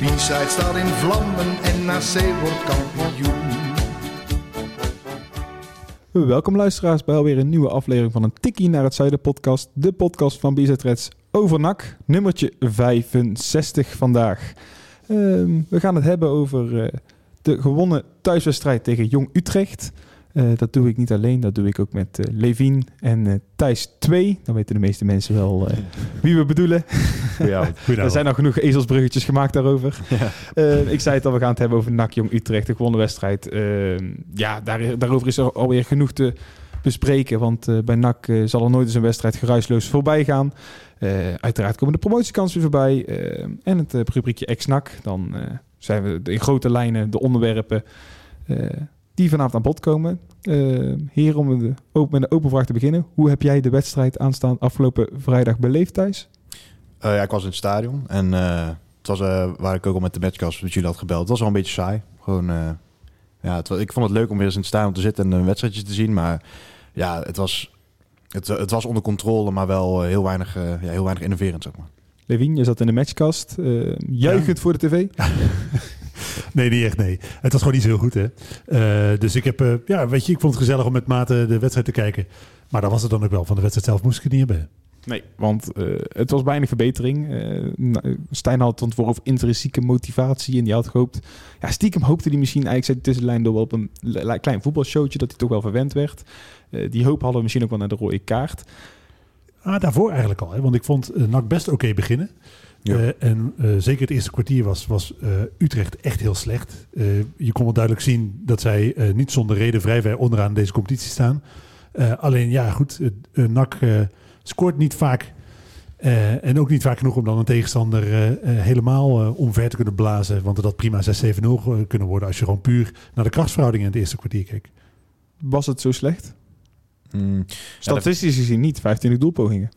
De B-side staat in vlammen en NAC wordt kampioen. Welkom luisteraars bij alweer een nieuwe aflevering van een Tikkie naar het Zuiden podcast. De podcast van Reds over nummertje 65 vandaag. Ehm, we gaan het hebben over eh, de gewonnen thuiswedstrijd tegen Jong Utrecht. Eh, dat doe ik niet alleen, dat doe ik ook met eh Levien en eh, Thijs 2. Dan weten de meeste mensen wel wie we bedoelen. Er zijn al genoeg ezelsbruggetjes gemaakt daarover. Eh, ik zei het al, we gaan het hebben over NAC Jong Utrecht, de gewonnen wedstrijd. Eh, ja, daar, daarover is er alweer genoeg te bespreken. Want bij NAC zal er nooit eens een wedstrijd geruisloos voorbij gaan. Uiteraard komen de promotiekansen weer voorbij. eh, en het rubriekje ex-NAC. Dan zijn we in grote lijnen de onderwerpen die vanavond aan bod komen. Eh hier om de, open, met een open vraag te beginnen. Hoe heb jij de wedstrijd aanstaan afgelopen vrijdag beleefd, Thijs? Eh, ja, ik was in het stadion en eh, het was eh, waar ik ook al met de matchcast met jullie had gebeld. Het was wel een beetje saai. Gewoon, eh, ja, het, ik vond het leuk om weer eens in het stadion te zitten en een wedstrijdje te zien. Maar ja, het was, het, het was onder controle, maar wel eh, heel weinig, eh, ja, heel weinig innoverend, zeg maar. Levien, je zat in de matchkast. eh juichend voor de tv. Nee, niet echt, nee. Het was gewoon niet zo heel goed, hè. Eh, dus ik heb, eh, ja, weet je, ik vond het gezellig om met Maarten de wedstrijd te kijken. Maar dat was het dan ook wel. Van de wedstrijd zelf moest ik het niet hebben. Nee, want eh, het was bijna verbetering. Nou, Stijn had het over intrinsieke motivatie. En die had gehoopt... Ja, stiekem hoopte hij misschien eigenlijk zei hij tussenlijn door wel op een klein voetbalshowtje... dat hij toch wel verwend werd. Die hoop hadden we misschien ook wel naar de rode kaart. Ah, daarvoor eigenlijk al, hè. Want ik vond NAC best oké beginnen. Ja. Eh, en eh, zeker het eerste kwartier was, was eh, Utrecht echt heel slecht. Eh, je kon wel duidelijk zien dat zij eh, niet zonder reden vrij ver onderaan deze competitie staan. Eh, alleen ja, goed, uh, NAC eh, scoort niet vaak. eh, en ook niet vaak genoeg om dan een tegenstander helemaal eh, omver te kunnen blazen. Want dat had prima 6-7-0 ge- kunnen worden als je gewoon puur naar de krachtsverhoudingen in het eerste kwartier keek. Was het zo slecht? Mm, Statistisch gezien niet. 25 doelpogingen.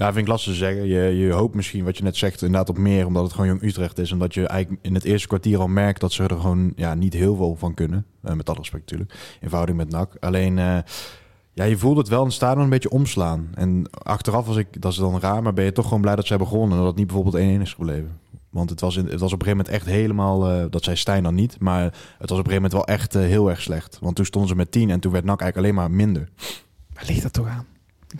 Ja, vind ik lastig te zeggen. Je, je hoopt misschien, wat je net zegt, inderdaad op meer, omdat het gewoon Jong Utrecht is. En dat je eigenlijk in het eerste kwartier al merkt dat ze er gewoon ja, niet heel veel van kunnen. Eh, met alle respect natuurlijk, in verhouding met NAC. Alleen... eh, Ja, je voelde het wel in het stadion een beetje omslaan. En achteraf was ik, dat is dan raar, maar ben je toch gewoon blij dat ze hebben gewonnen. En dat het niet bijvoorbeeld 1-1 is gebleven. Want het was, in, het was op een gegeven moment echt helemaal, eh, dat zei Stijn dan niet, maar het was op een gegeven moment wel echt heel erg slecht. Want toen stonden ze met 10 en toen werd NAC eigenlijk alleen maar minder. Waar ligt dat toch aan?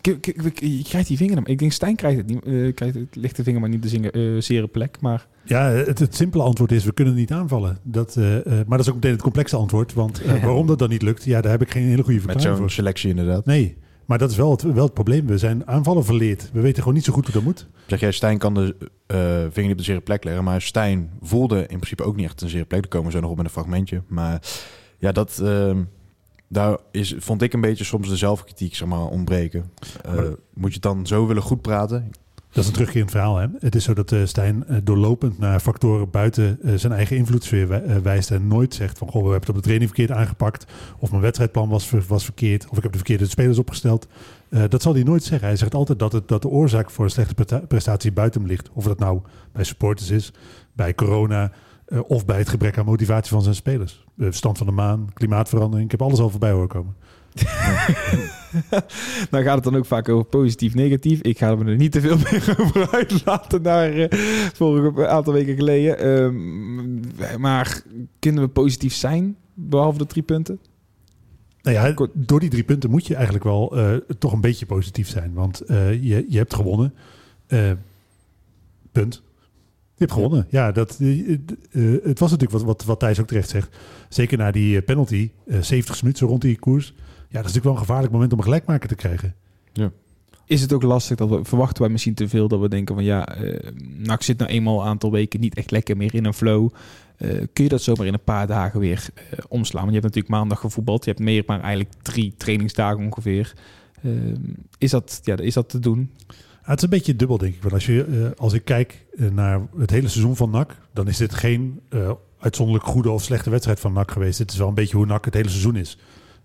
Je krijgt die vinger. Ik denk Stijn krijgt het niet. eh, krijgt het, ligt de vinger maar niet de zingen, eh, zere plek. Maar Ja, het, het simpele antwoord is, we kunnen niet aanvallen. Dat, eh, eh, maar dat is ook meteen het complexe antwoord. Want waarom dat dan niet lukt, ja, daar heb ik geen hele goede Met verklaring zo'n voor. selectie inderdaad. Nee, maar dat is wel het, wel het probleem. We zijn aanvallen verleerd. We weten gewoon niet zo goed hoe dat moet. Zeg jij, Stijn kan de eh, vinger niet op de zere plek leggen. Maar Stijn voelde in principe ook niet echt een zere plek. Daar komen we zo nog op met een fragmentje. Maar ja, dat, eh, daar is, vond ik een beetje soms de zelfkritiek zeg maar, ontbreken. Eh, Maar- moet je het dan zo willen goed praten? Dat is een terugkerend verhaal. Hè? Het is zo dat eh, Stijn eh, doorlopend naar factoren buiten zijn eigen invloedssfeer wij- wijst en nooit zegt van goh, we hebben het op de training verkeerd aangepakt of mijn wedstrijdplan was, ver- was verkeerd of ik heb de verkeerde spelers opgesteld. Dat zal hij nooit zeggen. Hij zegt altijd dat, het, dat de oorzaak voor een slechte presta- prestatie buiten hem ligt. Of dat nou bij supporters is, bij corona eh, of bij het gebrek aan motivatie van zijn spelers. De stand van de maan, klimaatverandering. Ik heb alles al voorbij horen komen. dan gaat het dan ook vaak over positief, negatief. Ik ga er niet te veel meer over uitlaten naar eh, vorige aantal weken geleden. Ehm, maar kunnen we positief zijn, behalve de drie punten? Nou ja, door die drie punten moet je eigenlijk wel eh, toch een beetje positief zijn. Want eh, je, je hebt gewonnen. Eh, punt. Je hebt gewonnen. Ja, dat, eh, eh, het was natuurlijk wat, wat, wat Thijs ook terecht zegt. Zeker na die eh, penalty, eh 70 minuten zo rond die koers. Ja, dat is natuurlijk wel een gevaarlijk moment om een gelijkmaker te krijgen. Is het ook lastig dat we verwachten wij misschien te veel dat we denken van ja, nou ik zit nou eenmaal een aantal weken niet echt lekker meer in een flow. Eh, kun je dat zomaar in een paar dagen weer omslaan? Want je hebt natuurlijk maandag gevoetbald. Je hebt meer maar eigenlijk drie trainingsdagen ongeveer. Eh, is, dat, ja, is dat te doen? Het is een beetje dubbel, denk ik. Want als, je, eh, als ik kijk eh, naar het hele seizoen van NAC, dan is dit geen eh, uitzonderlijk goede of slechte wedstrijd van NAC geweest. Het is wel een beetje hoe NAC het hele seizoen is.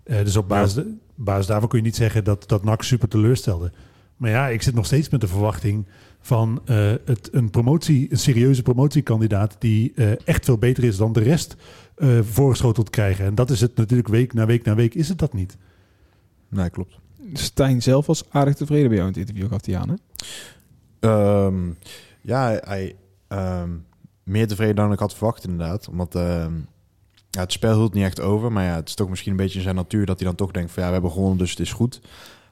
Dus op basis, basis daarvan kun je niet zeggen dat, dat NAC super teleurstelde. Maar ja, ik zit nog steeds met de verwachting van het, een promotie, een serieuze promotiekandidaat die echt veel beter is dan de rest voorgeschoteld krijgen. En dat is het natuurlijk week na week na week is het dat niet. Nee, klopt. Stijn zelf was aardig tevreden bij jou in het interview, gaf hij aan. Hè? Ehm, ja, hij ehm, meer tevreden dan ik had verwacht inderdaad. Omdat ehm, ja, het spel hield niet echt over. Maar ja, het is toch misschien een beetje in zijn natuur dat hij dan toch denkt van ja, we hebben gewonnen, dus het is goed.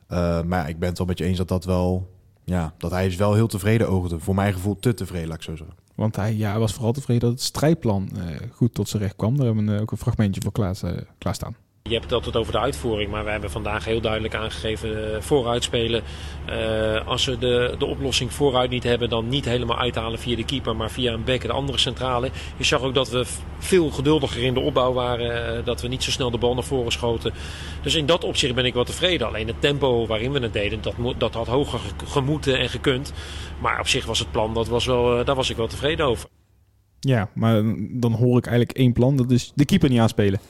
Eh, maar ja, ik ben het wel met je eens dat dat wel... Ja, dat hij is wel heel tevreden oogde. Voor mijn gevoel te tevreden, laat ik zo zeggen. Want hij ja, hij was vooral tevreden dat het strijdplan eh, goed tot zijn recht kwam. Daar hebben we eh, ook een fragmentje voor klaar, klaarstaan. Je hebt het altijd over de uitvoering, maar we hebben vandaag heel duidelijk aangegeven eh, vooruit spelen. Eh, als we de, de oplossing vooruit niet hebben, dan niet helemaal uithalen via de keeper, maar via een bek en de andere centrale. Je zag ook dat we veel geduldiger in de opbouw waren, eh, dat we niet zo snel de bal naar voren schoten. Dus in dat opzicht ben ik wel tevreden. Alleen het tempo waarin we het deden, dat, dat had hoger ge- gemoeten en gekund. Maar op zich was het plan, dat was wel, eh, daar was ik wel tevreden over. Ja, maar dan hoor ik eigenlijk één plan. Dat is de keeper niet aanspelen.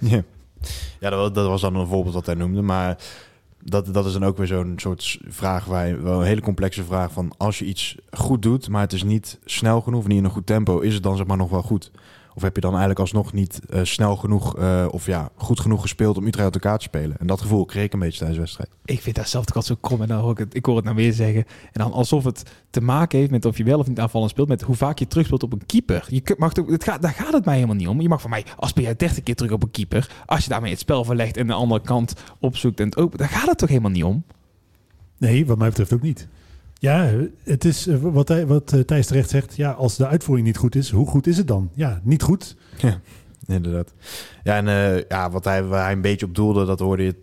Ja, ja dat, dat was dan een voorbeeld wat hij noemde. Maar dat, dat is dan ook weer zo'n soort vraag waar wel een hele complexe vraag van als je iets goed doet, maar het is niet snel genoeg, niet in een goed tempo, is het dan zeg maar nog wel goed? Of heb je dan eigenlijk alsnog niet eh, snel genoeg eh, of ja, goed genoeg gespeeld om Utrecht uit elkaar te spelen? En dat gevoel kreeg ik een beetje tijdens de wedstrijd. Ik vind dat zelf toch altijd zo krom. En dan hoor ik, het, ik hoor het nou weer zeggen. En dan alsof het te maken heeft met of je wel of niet aanvallend speelt. Met hoe vaak je terugspeelt op een keeper. Je mag toch, het gaat, daar gaat het mij helemaal niet om. Je mag van mij, als speel jij 30 keer terug op een keeper. Als je daarmee het spel verlegt en de andere kant opzoekt en het open. Daar gaat het toch helemaal niet om? Nee, wat mij betreft ook niet. Ja, het is eh, wat, wat eh, Thijs terecht zegt. Ja, als de uitvoering niet goed is, hoe goed is het dan? Ja, niet goed. Inderdaad. Ja, en eh, ja, wat hij, waar hij een beetje op doelde, dat hoorde je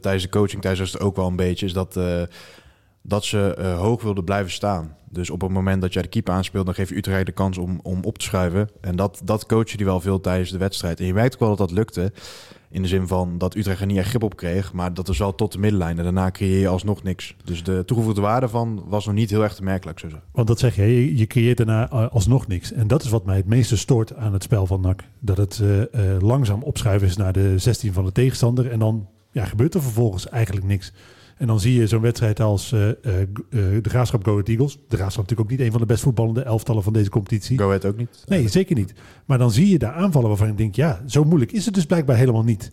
tijdens de coaching, was het ook wel een beetje, is dat, dat ze hoog wilden blijven staan. Dus op het moment dat jij de keeper aanspeelt, dan geef je Utrecht de kans om, om op te schuiven. En dat, dat coachen die wel veel tijdens de wedstrijd. En je merkt ook wel dat dat lukte. In de zin van dat Utrecht er niet echt grip op kreeg. Maar dat is wel tot de middenlijn. En daarna creëer je alsnog niks. Dus de toegevoegde waarde van was nog niet heel erg te merkelijk, zo. Want dat zeg je, je, je creëert daarna eh, alsnog niks. En dat is wat mij het meeste stoort aan het spel van NAC. Dat het eh, eh, langzaam opschuiven is naar de 16 van de tegenstander. En dan ja, gebeurt er vervolgens eigenlijk niks. En dan zie je zo'n wedstrijd als eh, eh, de Graafschap Go Ahead Eagles. De Graafschap natuurlijk ook niet een van de best voetballende elftallen van deze competitie. Go Ahead ook niet. Nee, zeker niet. Maar dan zie je daar aanvallen waarvan je denkt, ja, zo moeilijk is het dus blijkbaar helemaal niet.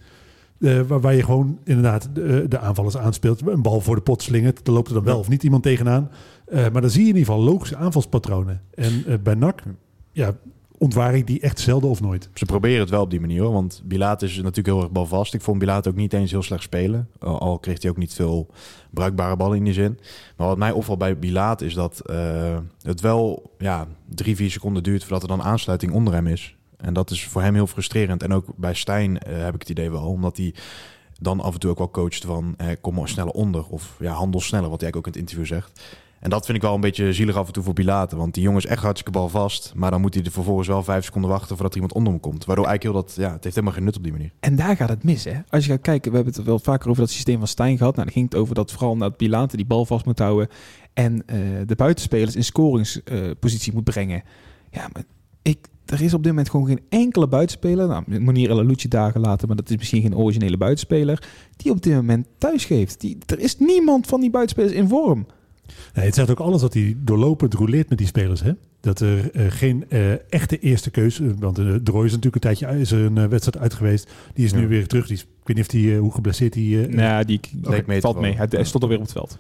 Eh, waar, waar je gewoon inderdaad de, de aanvallers aanspeelt, een bal voor de pot slingert, er loopt er dan wel of niet iemand tegenaan. Maar dan zie je in ieder geval logische aanvalspatronen. En bij NAC, ja, ontwaar ik die echt zelden of nooit. Ze proberen het wel op die manier hoor. Want Bilaat is natuurlijk heel erg balvast. Ik vond Bilaat ook niet eens heel slecht spelen. Al kreeg hij ook niet veel bruikbare ballen in die zin. Maar wat mij opvalt bij Bilaat is dat eh, het wel ja, drie, vier seconden duurt voordat er dan aansluiting onder hem is. En dat is voor hem heel frustrerend. En ook bij Stijn eh, heb ik het idee wel. Omdat hij dan af en toe ook wel coacht van eh, kom maar sneller onder. Of ja, handel sneller, wat hij ook in het interview zegt. En dat vind ik wel een beetje zielig af en toe voor Bilaten. Want die jongen is echt hartstikke bal vast. Maar dan moet hij er vervolgens wel vijf seconden wachten voordat er iemand onder hem komt. Waardoor eigenlijk heel dat, ja, het heeft helemaal geen nut op die manier. En daar gaat het mis, hè? Als je gaat kijken, we hebben het wel vaker over dat systeem van Stijn gehad. Nou, dan ging het over dat vooral naar Pilaten die bal vast moet houden. En eh, de buitenspelers in scoringspositie moet brengen. Ja, maar ik, er is op dit moment gewoon geen enkele buitenspeler. Nou, Monier El Lucci dagen later, maar dat is misschien geen originele buitenspeler. Die op dit moment thuis geeft. Die, er is niemand van die buitenspelers in vorm. Nee, het zegt ook alles dat hij doorlopend roleert met die spelers. Hè? Dat er eh, geen eh, echte eerste keuze... Want uh, Drooi is natuurlijk een tijdje is er een eh, wedstrijd uit geweest. Die is Ja. nu weer terug. Die is, ik weet niet of die, eh, hoe geblesseerd hij... eh, Nou, die mee te valt mee. Hij, hij stond alweer op het veld.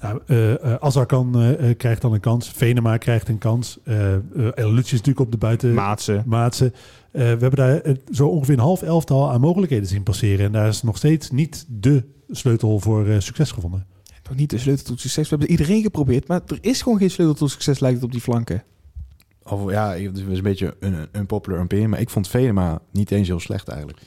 Nou, eh eh, Azar kan, eh, eh, krijgt dan een kans. Venema krijgt een kans. eh eh, El is natuurlijk op de buiten... Maatsen. Maatsen. Eh, we hebben daar eh, zo ongeveer een half elftal aan mogelijkheden zien passeren. En daar is nog steeds niet de sleutel voor eh, succes gevonden. Nog niet de sleutel tot succes. We hebben iedereen geprobeerd, maar er is gewoon geen sleutel tot succes, lijkt het op die flanken. Of ja, het is een beetje een, een popular opinion. Maar ik vond Venema niet eens heel slecht eigenlijk.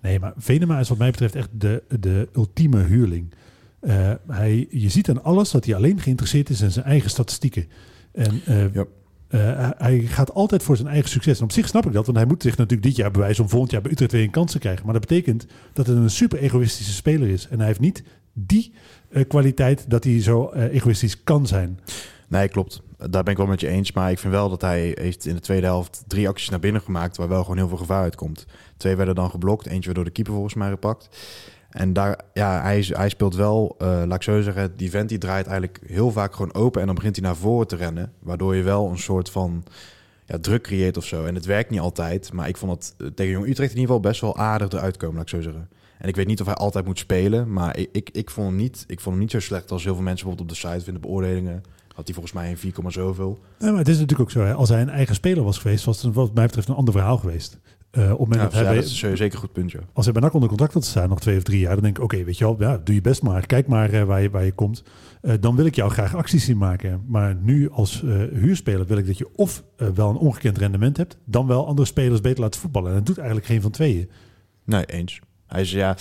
Nee, maar Venema is wat mij betreft echt de, de ultieme huurling. Eh, hij, je ziet aan alles dat hij alleen geïnteresseerd is in zijn eigen statistieken. En eh, Ja. eh, hij- gaat altijd voor zijn eigen succes. En op zich snap ik dat, want hij moet zich natuurlijk dit jaar bewijzen om volgend jaar bij Utrecht weer een kans te krijgen. Maar dat betekent dat het een super egoïstische speler is. En hij heeft niet die kwaliteit dat hij zo eh, egoïstisch kan zijn. Nee, klopt. daar ben ik wel met je eens. Maar ik vind wel dat hij heeft in de tweede helft drie acties naar binnen gemaakt... waar wel gewoon heel veel gevaar uitkomt. Twee werden dan geblokt. Eentje werd door de keeper volgens mij gepakt. En daar, ja, hij, hij speelt wel, uh, laat ik zo zeggen... die vent die draait eigenlijk heel vaak gewoon open... en dan begint hij naar voren te rennen. Waardoor je wel een soort van ja, druk creëert of zo. En het werkt niet altijd. Maar ik vond het eh, tegen Jong Utrecht in ieder geval best wel aardig eruit komen, laat ik zo zeggen. En ik weet niet of hij altijd moet spelen. Maar ik, ik, ik, vond, hem niet, ik vond hem niet zo slecht als heel veel mensen bijvoorbeeld op de site vinden beoordelingen. Had hij volgens mij een 4, zoveel. Ja, maar het is natuurlijk ook zo. Hè. Als hij een eigen speler was geweest, was het wat mij betreft een ander verhaal geweest. Uh, op moment ja, dat, hij ja, dat is zeker een goed puntje. als hij bij NAC onder contract had staan, nog twee of drie jaar, dan denk ik, oké, weet je wel, ja, doe je best maar. Kijk maar eh, waar, je, waar je komt. Eh, dan wil ik jou graag acties zien maken. Maar nu als eh, huurspeler wil ik dat je of eh, wel een ongekend rendement hebt, dan wel andere spelers beter laten voetballen. En dat doet eigenlijk geen van tweeën. Nee, eens. Hij is, ja,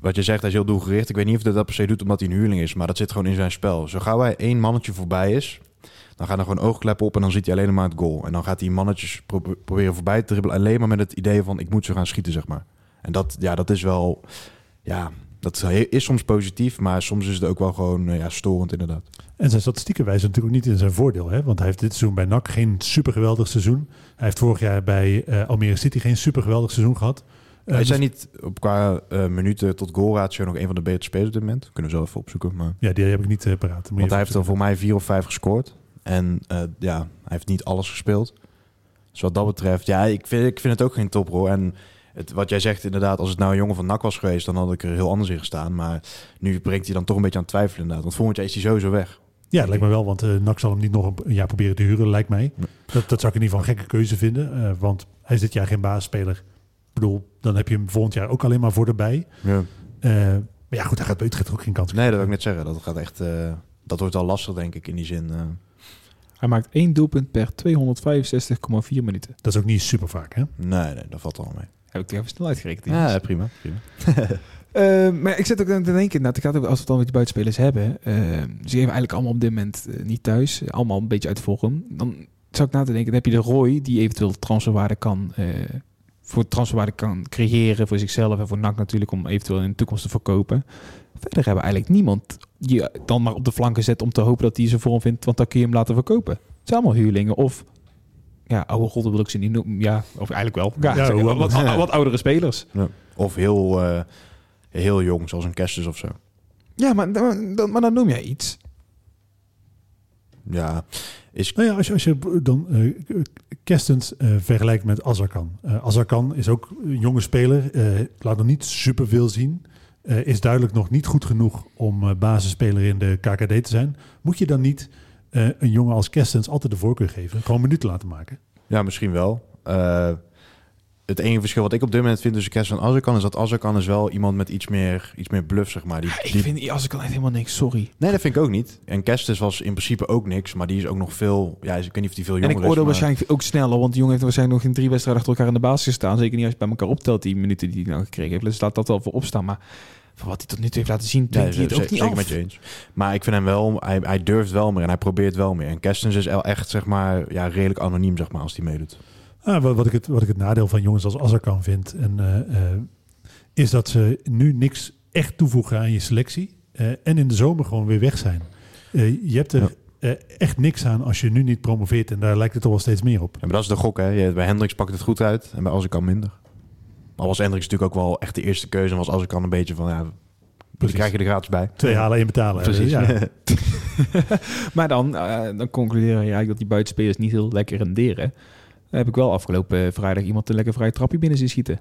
wat je zegt, hij is heel doelgericht. Ik weet niet of hij dat per se doet omdat hij een huurling is, maar dat zit gewoon in zijn spel. Zo gauw hij één mannetje voorbij is, dan gaan er gewoon oogkleppen op en dan ziet hij alleen maar het goal. En dan gaat hij mannetjes pro- proberen voorbij te dribbelen, alleen maar met het idee van ik moet ze gaan schieten, zeg maar. En dat, ja, dat is wel, ja, dat is soms positief, maar soms is het ook wel gewoon eh, ja, storend inderdaad. En zijn statistieken wijzen natuurlijk niet in zijn voordeel. Hè? Want hij heeft dit seizoen bij NAC geen super geweldig seizoen. Hij heeft vorig jaar bij eh, Almere City geen super geweldig seizoen gehad. Eh, Hij dus- zijn niet op qua eh, minuten tot goal ratio nog een van de betere spelers op dit moment. Kunnen we zo even opzoeken, maar... Ja, die heb ik niet eh, paraat. Want hij heeft er voor mij vier of vijf gescoord. En ja, hij heeft niet alles gespeeld. Dus wat dat betreft, ja, ik vind, ik vind het ook geen toprol. En het, wat jij zegt inderdaad, als het nou een jongen van NAC was geweest, dan had ik er heel anders in gestaan. Maar nu brengt hij dan toch een beetje aan twijfelen inderdaad. Want volgend jaar is hij sowieso weg. Ja, lijkt me wel, want eh NAC zal hem niet nog een- jaar proberen te huren, lijkt mij. Dat, dat zou ik in ieder geval een gekke keuze vinden, want hij is dit jaar geen basisspeler. Ik bedoel, dan heb je hem volgend jaar ook alleen maar voor erbij. Ja. Eh, maar ja, goed, hij gaat bij Utrecht ook geen kans Nee, dat wil ik net zeggen. Dat gaat echt, eh, dat wordt al lastig denk ik in die zin. eh. Hij maakt één doelpunt per 265,4 minuten. Dat is ook niet super vaak, hè? nee, nee, dat valt al mee. Heb ik er even snel uitgerekend. Ja, prima. prima. Eh, maar ik zit ook aan te denken, nou, gaat over, als we het dan met die buitenspelers hebben. eh, ze geven eigenlijk allemaal op dit moment niet thuis. Allemaal een beetje uit vorm. Dan zou ik na te denken, dan heb je de Roy, die eventueel transferwaarde kan, eh, voor transferwaarde kan creëren voor zichzelf en voor NAC natuurlijk, om eventueel in de toekomst te verkopen. Verder hebben we eigenlijk niemand die je dan maar op de flanken zet om te hopen dat hij zijn vorm vindt, want dan kun je hem laten verkopen. Het zijn allemaal huurlingen of... Ja, oude golden wil ik ze niet noemen. Ja, of eigenlijk wel. Ja, Ja, wat, wat, wat oudere spelers. Of heel, eh, heel jong, zoals een Kerstens of zo. Ja, maar, maar, dan- maar dan noem jij iets. Ja, is Nou ja, als je, als je dan eh Kerstens eh, vergelijkt met Azarkan. Eh Azarkan is ook een jonge speler, laat nog niet superveel zien. Is duidelijk nog niet goed genoeg om basisspeler in de KKD te zijn. Moet je dan niet een jongen als Kerstens altijd de voorkeur geven? Gewoon minuten laten maken? Ja, misschien wel. Het enige verschil wat ik op dit moment vind tussen Kerst en Azarkan is dat Azarkan is wel iemand met iets meer, iets meer bluff, zeg maar. Die, Ik die- vind als ik kan echt helemaal niks, sorry. Nee, dat vind ik ook niet. En Kerstens was in principe ook niks, maar die is ook nog veel... Ja, ik weet niet of die veel En jonger ik is. oordeel maar- waarschijnlijk ook sneller, want die jongen heeft waarschijnlijk nog in drie wedstrijden achter elkaar in de basis gestaan. Zeker niet als je bij elkaar optelt die minuten die hij nou gekregen heeft. Dus laat dat wel voor opstaan. Maar van wat hij tot nu toe heeft laten zien, Nee, dwingt hij het ook niet zeker af. met je eens. Maar ik vind hem wel, hij, hij durft wel meer en hij probeert wel meer. En Kerstens is echt, zeg maar, ja, redelijk anoniem, zeg maar, als hij meedoet. Ah, wat, wat, ik het, wat ik het nadeel van jongens als Azarkan vind, en, eh, eh, is dat ze nu niks echt toevoegen aan je selectie. eh, en in de zomer gewoon weer weg zijn. Eh, je hebt er Ja. echt niks aan als je nu niet promoveert. En daar lijkt het toch wel steeds meer op. Ja, maar dat is de gok, hè. Je- Bij Hendricks pakt het goed uit en bij Azarkan minder. Al was Hendricks natuurlijk ook wel echt de eerste keuze en was Azarkan een beetje van, ja, Precies. krijg je er gratis bij. Twee halen, één betalen. Precies. Ja. Maar dan, eh, dan concludeer je eigenlijk dat die buitenspelers niet heel lekker renderen. Heb ik wel afgelopen vrijdag iemand een lekker vrij trapje binnen zien schieten.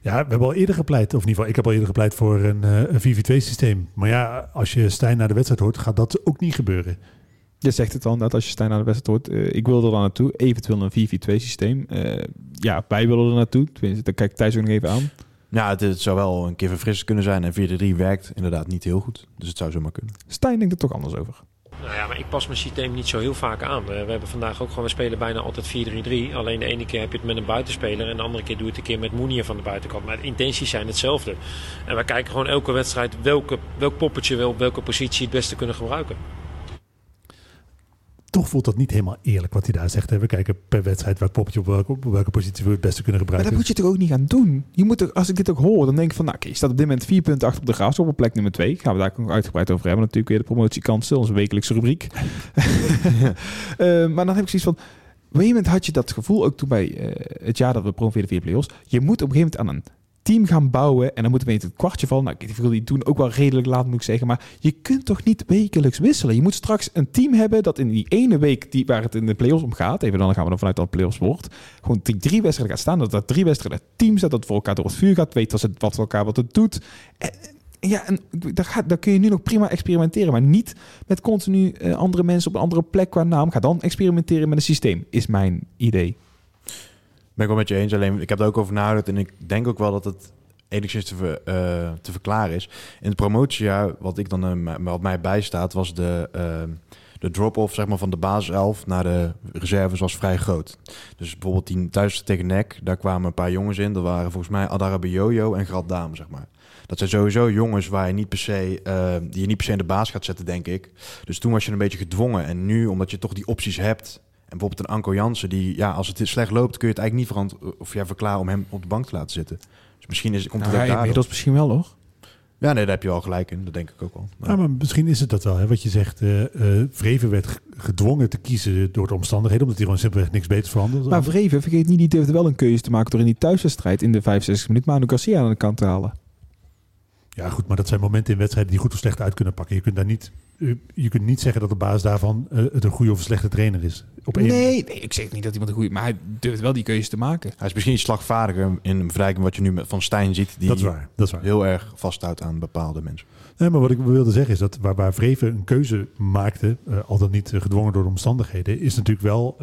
Ja, we hebben al eerder gepleit, of in ieder geval, ik heb al eerder gepleit voor een, eh, een 4v2-systeem. Maar ja, als je Stijn naar de wedstrijd hoort, gaat dat ook niet gebeuren. Je zegt het dan, dat als je Stijn naar de wedstrijd hoort. eh, ik wil er dan naartoe, eventueel een 4v2 systeem. Eh, ja, wij willen er naartoe. Tenminste, daar kijkt Thijs ook nog even aan. Ja, het, het zou wel een keer verfrissend kunnen zijn. En 4-3 werkt inderdaad niet heel goed. Dus het zou zomaar kunnen. Stijn denkt er toch anders over. Nou ja, maar ik pas mijn systeem niet zo heel vaak aan. We hebben vandaag ook gewoon, we spelen bijna altijd 4-3-3. Alleen de ene keer heb je het met een buitenspeler en de andere keer doe je het een keer met Moenier van de buitenkant. Maar de intenties zijn hetzelfde. En wij kijken gewoon elke wedstrijd welke, welk poppetje we op welke positie het beste kunnen gebruiken. Toch voelt dat niet helemaal eerlijk wat hij daar zegt. We kijken per wedstrijd welk poppetje op welke, op welke positie we het beste kunnen Maar gebruiken. dat moet je toch ook niet gaan doen? Je moet toch, als ik dit ook hoor, dan denk ik van, nou oké, je staat op dit moment vier punten achter op de graafschap op plek nummer twee. Gaan we daar ook nog uitgebreid over hebben. Natuurlijk weer de promotiekansen, onze wekelijkse rubriek. Eh, maar dan heb ik zoiets van, op een gegeven moment had je dat gevoel ook toen bij eh, het jaar dat we promoveerden via play-offs. Je moet op een gegeven moment aan een team gaan bouwen en dan moet ineens het kwartje vallen. Nou, ik wil die toen ook wel redelijk laat, moet ik zeggen. Maar je kunt toch niet wekelijks wisselen? Je moet straks een team hebben dat in die ene week die, waar het in de play-offs om gaat, even dan gaan we er vanuit dat het play-offs wordt, gewoon die drie wedstrijden gaat staan. Dat dat drie wedstrijden team staat, dat voor elkaar door het vuur gaat, weet wat, het, wat elkaar wat het doet. En, ja, en daar, gaat, daar kun je nu nog prima experimenteren, maar niet met continu eh, andere mensen op een andere plek qua naam. Ga dan experimenteren met een systeem, is mijn idee. Ben ik wel met je eens. Alleen ik heb er ook over nagedacht en ik denk ook wel dat het enigszins te, eh, te verklaren is. In het promotiejaar, wat ik dan eh, wat mij bijstaat, was de, eh, de drop-off zeg maar, van de basiself naar de reserves was vrij groot. Dus bijvoorbeeld die thuis tegen NEC, daar kwamen een paar jongens in. Dat waren volgens mij Adarabe Jojo en Grad Dame, zeg maar. Dat zijn sowieso jongens waar je niet per se, die je niet per se in de baas gaat zetten, denk ik. Dus toen was je een beetje gedwongen. En nu, omdat je toch die opties hebt, en bijvoorbeeld een Anko Jansen, die, ja, als het slecht loopt, kun je het eigenlijk niet verant of jij verklaren om hem op de bank te laten zitten. Dus misschien is, komt het Nou, ook ja, daardoor. inmiddels misschien wel hoor. Ja, nee, daar heb je wel gelijk in. Dat denk ik ook wel. Ja, maar misschien is het dat wel. Hè? Wat je zegt, eh eh Vreven werd gedwongen te kiezen door de omstandigheden, omdat hij gewoon simpelweg niks beters veranderde. Maar Vreven, vergeet niet, die durfde wel een keuze te maken door in die thuiswedstrijd in de 65 minuten Manu Garcia aan de kant te halen. Ja, goed, maar dat zijn momenten in wedstrijden die goed of slecht uit kunnen pakken. Je kunt daar niet, je kunt niet zeggen dat op basis daarvan eh, het een goede of een slechte trainer is. Op één- Nee, nee, ik zeg niet dat iemand een goede, maar hij durft wel die keuze te maken. Hij is misschien iets slagvaardiger in vergelijking wat je nu met Van Stijn ziet, die dat is waar. Dat is waar. heel erg vasthoudt aan bepaalde mensen. Nee, maar wat ik wilde zeggen is dat waar, waar Vreven een keuze maakte, eh, al dan niet eh, gedwongen door de omstandigheden, is natuurlijk wel,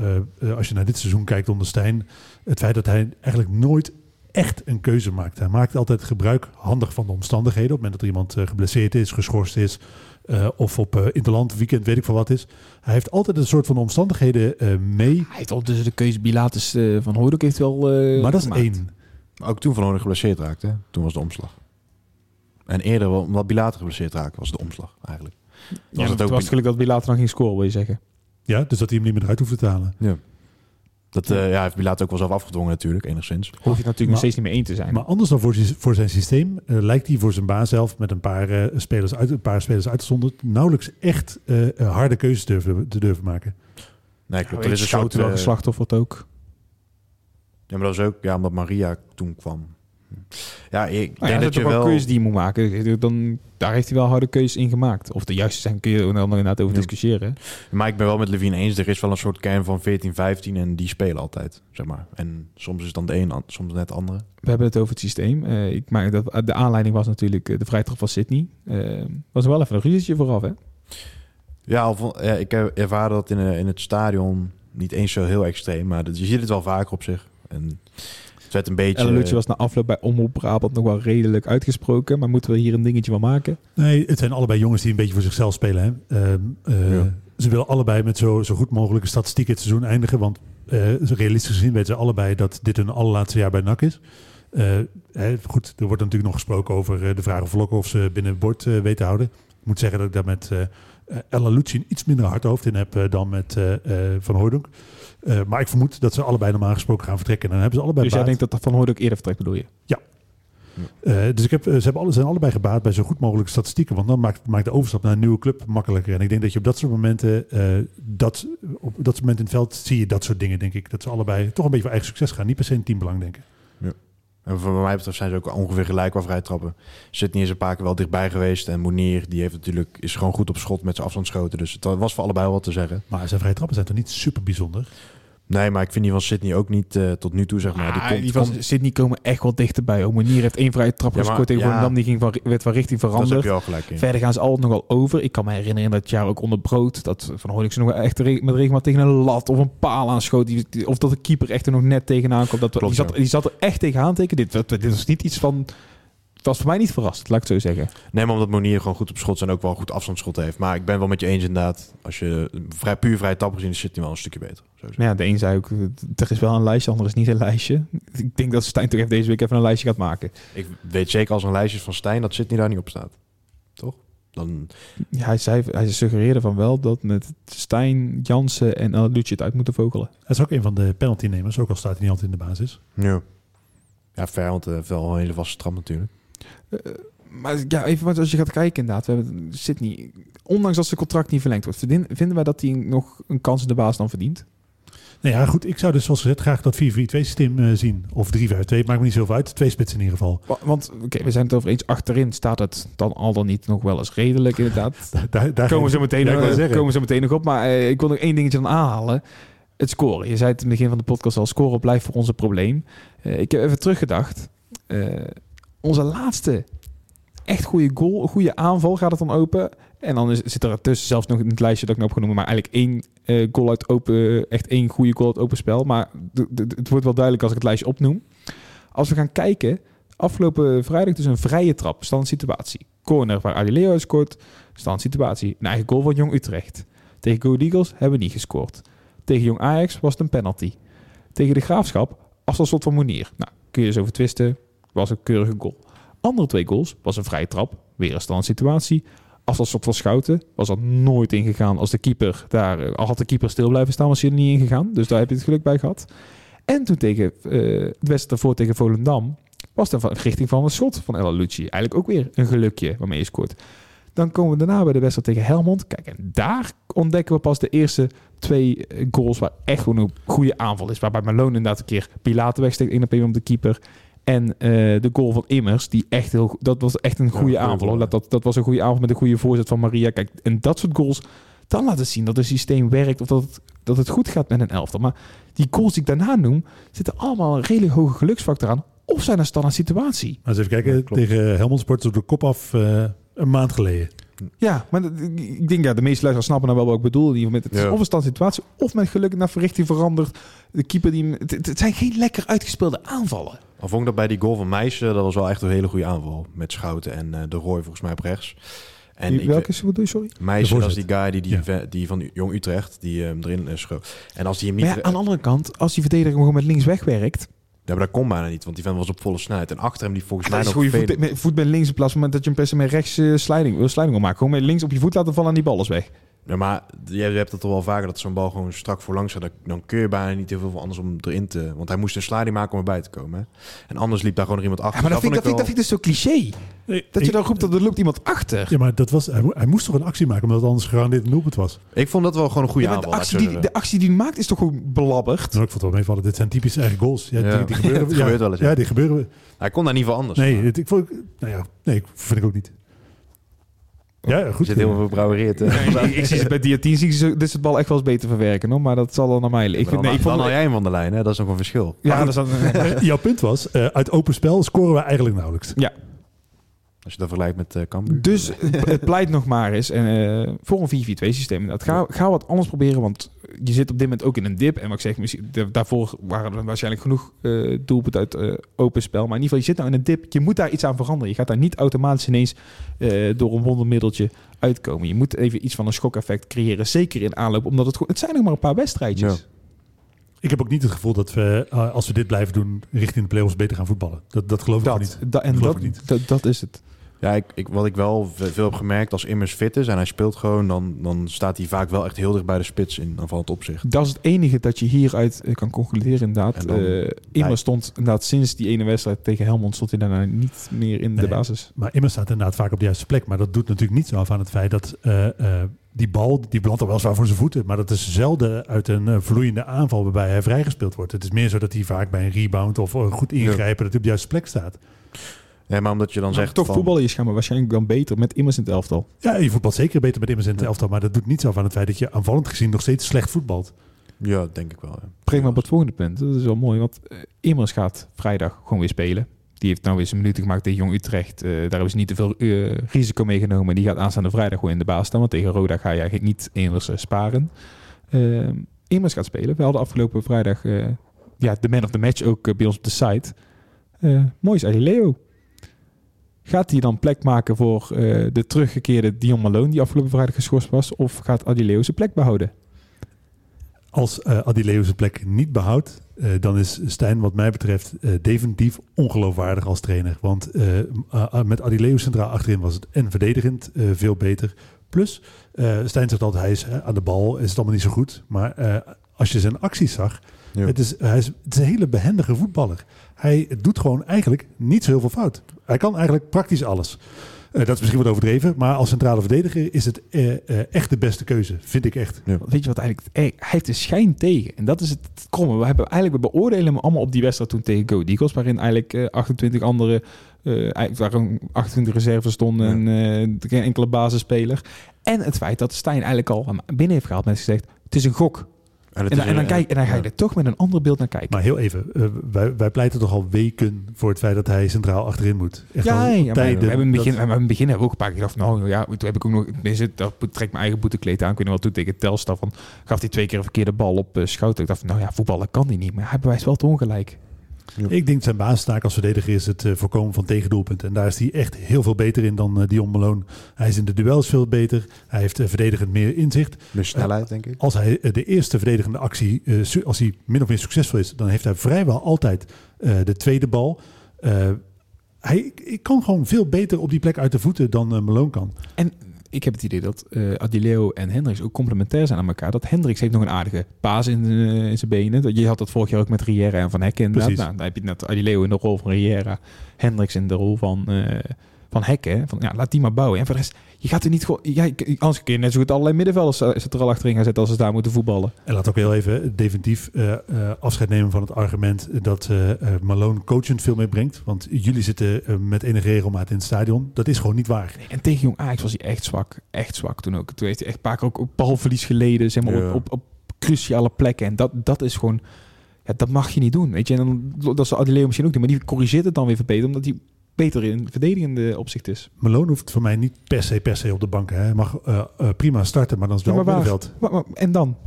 als je naar dit seizoen kijkt onder Stijn, het feit dat hij eigenlijk nooit echt een keuze maakt. Hij maakt altijd gebruik handig van de omstandigheden. Op het moment dat er iemand geblesseerd is, geschorst is, eh, of op uh, interland, weekend, weet ik veel wat is. Hij heeft altijd een soort van omstandigheden eh, mee. Hij heeft ondertussen de keuze Bilatus eh, van Hooydonk heeft wel eh, maar dat is gemaakt. één. Maar ook toen Van Hoorn geblesseerd raakte, toen was de omslag. En eerder, wel, omdat Bilater geblesseerd raakte, was de omslag eigenlijk. Ja, Was het ook was het geluk dat Bilater dan ging scoren, wil je zeggen. Ja, dus dat hij hem niet meer eruit hoeft te halen. Dat eh, ja, heeft Bilater ook wel zelf afgedwongen natuurlijk, enigszins. Hoef je het natuurlijk nog steeds niet mee eens te zijn. Maar anders dan voor, zijn- voor zijn systeem eh, lijkt hij voor zijn baas zelf met een paar, eh, spelers, uit, een paar spelers uitgezonderd nauwelijks echt eh, eh, harde keuzes durven, te durven maken. Nee, Ja, klopt. Er is een soort... wel eh, geslachtofferd ook. ja, maar dat was ook ja, omdat Maria toen kwam. Ja, ik Nou denk ja, dat je wel wel... een keuze die je moet maken. Dan, daar heeft hij wel harde keuzes in gemaakt. Of de juiste zijn, kun je er dan inderdaad over Ja. discussiëren. Maar ik ben wel met Levine eens. Er is wel een soort kern van 14, 15 en die spelen altijd, zeg maar. En soms is het dan de een, soms net de andere. We hebben het over het systeem. Eh, ik maak dat, de aanleiding was natuurlijk eh, de vrijtrap van Sydney. Eh was wel even een ruzietje vooraf, hè? Ja, van- ja ik heb ervaren dat in, in het stadion niet eens zo heel extreem. Maar dat, je ziet het wel vaker op zich. En het werd een beetje... Ellen Lutje was na afloop bij Omroep Brabant nog wel redelijk uitgesproken. Maar moeten we hier een dingetje van maken? Nee, het zijn allebei jongens die een beetje voor zichzelf spelen. Hè. Ehm, eh, Ja. Ze willen allebei met zo, zo goed mogelijke statistieken het seizoen eindigen. Want eh, realistisch gezien weten ze allebei dat dit hun allerlaatste jaar bij NAC is. Eh, hè, goed, er wordt natuurlijk nog gesproken over eh, de vraag of Lokhoff ze binnen bord eh weet te houden. Ik moet zeggen dat ik daar met Ella Lucci een iets minder hard hoofd in heb eh, dan met eh, eh, Van Hooydonk. Eh, maar ik vermoed dat ze allebei normaal gesproken gaan vertrekken. En dan hebben ze allebei dus jij denkt dat dat van Hooydonk eerder vertrekt, bedoel je? Eh, dus ik heb, eh, ze hebben alle, zijn allebei gebaat bij zo goed mogelijke statistieken. Want dan maakt, maakt de overstap naar een nieuwe club makkelijker. En ik denk dat je op dat soort momenten, eh, dat, op dat soort momenten in het veld zie je dat soort dingen, denk ik. Dat ze allebei toch een beetje voor eigen succes gaan. Niet per se in teambelang denken. En voor mij betreft zijn ze ook ongeveer gelijk qua vrij trappen. Sydney is een paar keer wel dichtbij geweest. En Monier die heeft natuurlijk, is gewoon goed op schot met zijn afstandsschoten. Dus het was voor allebei wel wat te zeggen. Maar zijn vrije trappen zijn toch niet super bijzonder? Nee, maar ik vind die van Sydney ook niet eh, tot nu toe, zeg maar. Ah, die komt, die van komt- Sydney komen echt wel dichterbij. Omenier heeft één vrije trap Ja, gescoord tegen ja. Volendam. Die ging van, werd van richting heb veranderd. je al gelijk in. Verder gaan ze altijd nog wel over. Ik kan me herinneren dat jaar ook onder brood. Dat Van Hooydonk ze nog wel echt met regelmaat tegen een lat of een paal aanschoot. Die, die- of dat de keeper echt er nog net tegenaan kwam. Dat, Klopt, die, zat, ja. die zat er echt tegenaan teken. Dit, dit was niet iets van... Het was voor mij niet verrast, laat ik het zo zeggen. Nee, maar omdat Monier gewoon goed op schot is en ook wel goed afstandschot heeft. Maar ik ben wel met je eens inderdaad. Als je vrij, puur vrij tapper gezien is, zit hij wel een stukje beter. Maar ja, de een zei ook, er is wel een lijstje, de ander is niet een lijstje. Ik denk dat Stijn toch even deze week even een lijstje gaat maken. Ik weet zeker als er een lijstje is van Stijn dat Sydney daar niet op staat. Toch? dan Ja, hij, zei, hij suggereerde van wel dat met Stijn, Jansen en Lucci het uit moeten vogelen. Hij is ook een van de penaltynemers, ook al staat hij niet altijd in de basis. ja, ja ver, want uh, wel een hele vaste trap natuurlijk. Eh, maar ja, even wat als je gaat kijken inderdaad. We hebben Sydney, ondanks dat zijn contract niet verlengd wordt, vinden wij dat hij nog een kans in de baas dan verdient? Nou ja, goed. Ik zou dus zoals gezegd graag dat 4-4-2 systeem eh, zien. Of 3-5-2, maakt me niet zoveel uit. Twee spitsen in ieder geval. Wa- Want oké, we zijn het over eens. Achterin staat het dan al dan niet nog wel eens redelijk inderdaad. Daar, daar komen we zo meteen, nog- komen we zo meteen nog op. Maar eh, ik wil nog één dingetje dan aanhalen. Het scoren. Je zei het in het begin van de podcast al. Scoren blijft voor ons een probleem. Ik heb even teruggedacht. Onze laatste echt goede goal, goede aanval gaat het dan open. En dan is, zit er tussen zelfs nog in het lijstje dat ik nog heb. Maar eigenlijk één eh, goal uit open, echt één goede goal uit open spel. Maar het wordt wel duidelijk als ik het lijstje opnoem. Als we gaan kijken, afgelopen vrijdag dus een vrije trap, stand situatie. Corner waar Adileo scoort, stand situatie. Een eigen goal van Jong Utrecht. Tegen Go Eagles hebben we niet gescoord. Tegen Jong Ajax was het een penalty. Tegen de Graafschap, afstandsschot van Monier. Nou, kun je eens over twisten, was een keurige goal. Andere twee goals was een vrije trap, weer een stand situatie. Afstandsschot van Schouten was er nooit ingegaan als de keeper daar, eh, al had de keeper stil blijven staan, was hij er niet ingegaan. Dus daar heb je het geluk bij gehad. En toen tegen eh de wedstrijd tegen Volendam was dan van richting van een schot van El Lucci. Eigenlijk ook weer een gelukje waarmee je scoort. Dan komen we daarna bij de wedstrijd tegen Helmond. Kijk, en daar ontdekken we pas de eerste twee eh, goals waar echt gewoon een goede aanval is. Waarbij Malone inderdaad een keer Pilaten wegsteekt, één op op de keeper. En eh, de goal van Immers, die echt heel, dat was echt een goede goeie aanval. Dat, dat, dat was een goede aanval met een goede voorzet van Maria. Kijk, en dat soort goals, dan laten zien dat het systeem werkt of dat het, dat het goed gaat met een elftal. Maar die goals die ik daarna noem, zitten allemaal een redelijk hoge geluksfactor aan. Of zijn een standaard situatie. Maar eens even kijken. Ja, tegen Helmond Sport op de kop af eh, een maand geleden. Ja, maar ik denk ja, de meeste luisteraars snappen nou wel wat ik bedoel. In ieder geval Met het is Ja. of een standaard situatie, of met geluk naar verrichting veranderd. De keeper die... Het zijn geen lekker uitgespeelde aanvallen. Al vond ik dat bij die goal van Meijsen, dat was wel echt een hele goede aanval. Met Schouten en eh, de Roy volgens mij op rechts. En Die- ik, welke is je, sorry? Meijsen, is die guy die, die, Ja. ve- die van Jong Utrecht, die hem erin uh, schoot. En als die hem niet... Maar ja, aan de andere kant, als die verdediger gewoon met links wegwerkt... Ja, maar dat kon bijna niet, want die vent was op volle snelheid. En achter hem die volgens Dan mij nog... goede voet, voet met links in plaats van dat je hem per se met rechts eh, sliding, wil sliding wil maken. Gewoon met links op je voet laten vallen en die bal is weg. Ja, maar je, hebt het toch wel vaker dat zo'n bal gewoon strak voor langs gaat. Dan, kun je bijna niet heel veel anders om erin te... Want hij moest een sliding maken om erbij te komen. Hè? En anders liep daar gewoon nog iemand achter. Ja, maar dat vind, ik, dat, vind, ik- dat vind ik dus zo cliché. Dat je dan roept dat er loopt iemand achter. Ja, maar dat was, hij, mo- hij moest toch een actie maken, omdat het anders gegarandeerd een doelpunt was. Ik vond dat wel gewoon een goede Ja, maar de, actie die, de actie die hij maakt is toch gewoon belabberd? Nou, ik vond het wel meevallen. Dit zijn typische eigen goals. Ja, Ja. Die, die gebeuren, Het ja, gebeurt wel eens, ja. Ja, die gebeuren. Hij kon daar niet voor anders. Nee, dit, ik vond, nou ja, nee, vind ik ook niet. Ja, ja, er goed. zit heel veel brouwereerd. eh. Nee, ik, ik zie ze bij Diatien zie ik ze dit soort bal echt wel eens beter verwerken, hoor. maar dat zal dan naar mij liggen. Ik dan, vind, nee, ik dan vond, al jij hem van de lijn, hè? dat is nog een verschil. ja, dat is dan, Eh, Jouw punt was, eh, uit open spel scoren we eigenlijk nauwelijks. Als je dat vergelijkt met eh Cambuur. Dus het pleit nog maar eens en, eh, voor een 4-4-2 systeem. Dat ga, ga wat anders proberen, want je zit op dit moment ook in een dip. En wat ik zeg, daarvoor waren er waarschijnlijk genoeg eh doelpunten uit eh, open spel. Maar in ieder geval, je zit nou in een dip. Je moet daar iets aan veranderen. Je gaat daar niet automatisch ineens eh, door een wondermiddeltje uitkomen. Je moet even iets van een schokeffect creëren. Zeker in aanloop, omdat het, het zijn nog maar een paar wedstrijdjes. Ja. Ik heb ook niet het gevoel dat we, als we dit blijven doen, richting de play-offs beter gaan voetballen. Dat, dat geloof ik Dat, niet. da- en Geloof dat, ik niet. dat, dat is het. Ja, ik, ik, wat ik wel ve- veel heb gemerkt, als Immers fit is en hij speelt gewoon, dan, dan staat hij vaak wel echt heel dicht bij de spits in aanvallend opzicht. Dat is het enige dat je hieruit eh, kan concluderen inderdaad. Dan- Eh Immer stond inderdaad sinds die ene wedstrijd tegen Helmond stond hij daarna niet meer in de basis. Maar Immers staat inderdaad vaak op de juiste plek. Maar dat doet natuurlijk niet zo af aan het feit dat eh, eh, die bal, die belandt er wel zwaar voor zijn voeten. Maar dat is zelden uit een vloeiende aanval waarbij hij vrijgespeeld wordt. Het is meer zo dat hij vaak bij een rebound of eh, goed ingrijpen, dat hij op de juiste plek staat. Ja, maar omdat je dan Maar zegt toch van, voetballen je schijnbaar waarschijnlijk dan beter met Immers in het elftal. Ja, je voetbalt zeker beter met Immers in het elftal. Maar dat doet niet zo af aan het feit dat je aanvallend gezien nog steeds slecht voetbalt. Ja, denk ik wel. Ja. Breng maar op het volgende punt. Dat is wel mooi, want eh, Immers gaat vrijdag gewoon weer spelen. Die heeft nou weer zijn minuten gemaakt tegen Jong Utrecht. Eh, daar hebben ze niet te veel eh, risico mee genomen. Die gaat aanstaande vrijdag gewoon in de baas staan. Want tegen Roda ga je eigenlijk niet Immers sparen. Eh, Immers gaat spelen. We hadden afgelopen vrijdag eh, ja, de man of the match ook bij ons op de site. Eh mooi is Leo. Gaat hij dan plek maken voor eh, de teruggekeerde Dion Malone die afgelopen vrijdag geschorst was? Of gaat Adileo zijn plek behouden? Als eh Adileo zijn plek niet behoudt, eh, dan is Stijn wat mij betreft definitief ongeloofwaardig als trainer. Want uh, met Adileu centraal achterin was het en verdedigend uh, veel beter. Plus, uh, Stijn zegt altijd, hij is aan de bal, is het allemaal niet zo goed. Maar als je zijn acties zag, ja. het, is, hij is, het is een hele behendige voetballer. Hij doet gewoon eigenlijk niet zo heel veel fout. Hij kan eigenlijk praktisch alles. Uh, dat is misschien wat overdreven, maar als centrale verdediger is het uh, uh, echt de beste keuze, vind ik echt. Ja. Weet je wat eigenlijk? Hij heeft de schijn tegen. En dat is het kromme. We hebben eigenlijk we beoordelen hem allemaal op die wedstrijd toen tegen Go Eagles, waarin eigenlijk 28 andere, waarin 28 reserves stonden ja. en geen enkele basisspeler. En het feit dat Stijn eigenlijk al binnen heeft gehaald met gezegd: het is een gok. En, en, en, dan kijk, en dan ga je er toch met een ander beeld naar kijken. Maar heel even, uh, wij, wij pleiten toch al weken voor het feit dat hij centraal achterin moet. Echt ja, ja maar we hebben in het begin, dat... in begin hebben we ook een paar keer gedacht, nou ja, toen heb ik ook nog, deze, dat trek ik mijn eigen boetekleed aan. Ik weet nog wel toen tegen Telstar van, gaf hij twee keer een verkeerde bal op uh, Schouten. Ik dacht, nou ja, voetballen kan hij niet, maar hij bewijst wel het ongelijk. Ja. Ik denk zijn basistaak als verdediger is het uh, voorkomen van tegendoelpunten. En daar is hij echt heel veel beter in dan uh, Dion Malone. Hij is in de duels veel beter. Hij heeft uh, verdedigend meer inzicht. Meer snelheid, denk ik. Als hij de eerste verdedigende actie, als hij min of meer succesvol is, dan heeft hij vrijwel altijd de tweede bal. hij ik kan gewoon veel beter op die plek uit de voeten dan Malone kan. En ik heb het idee dat uh, Adileo en Hendricks ook complementair zijn aan elkaar. Dat Hendricks heeft nog een aardige paas in, uh, in zijn benen. Je had dat vorig jaar ook met Riera en Van Hekken inderdaad. Nou, dan heb je net Adileo in de rol van Riera, Hendricks in de rol van, uh, van Hekken. Van, ja, laat die maar bouwen. En voor de rest, je gaat er niet gewoon... Ja, anders kun je net zo goed allerlei middenvelders er al achterin gaan zetten als ze daar moeten voetballen. En laat ook heel even definitief uh, uh, afscheid nemen van het argument dat uh, Malone coachend veel meer brengt. Want jullie zitten met enige regelmaat in het stadion. Dat is gewoon niet waar. Nee, en tegen Jong Ajax was hij echt zwak. Echt zwak toen ook. Toen heeft hij echt een paar keer ook, balverlies geleden. Zeg maar, ja. op, op, op cruciale plekken. En dat, dat is gewoon... Ja, dat mag je niet doen. Weet je, en dan, dat ze Adileo misschien ook doen. Maar die corrigeert het dan weer verbeterd. Omdat hij beter in verdedigende opzicht is. Malone hoeft voor mij niet per se per se op de bank. Hè. Hij mag uh, uh, prima starten, maar dan is het wel ja, middenveld. En dan?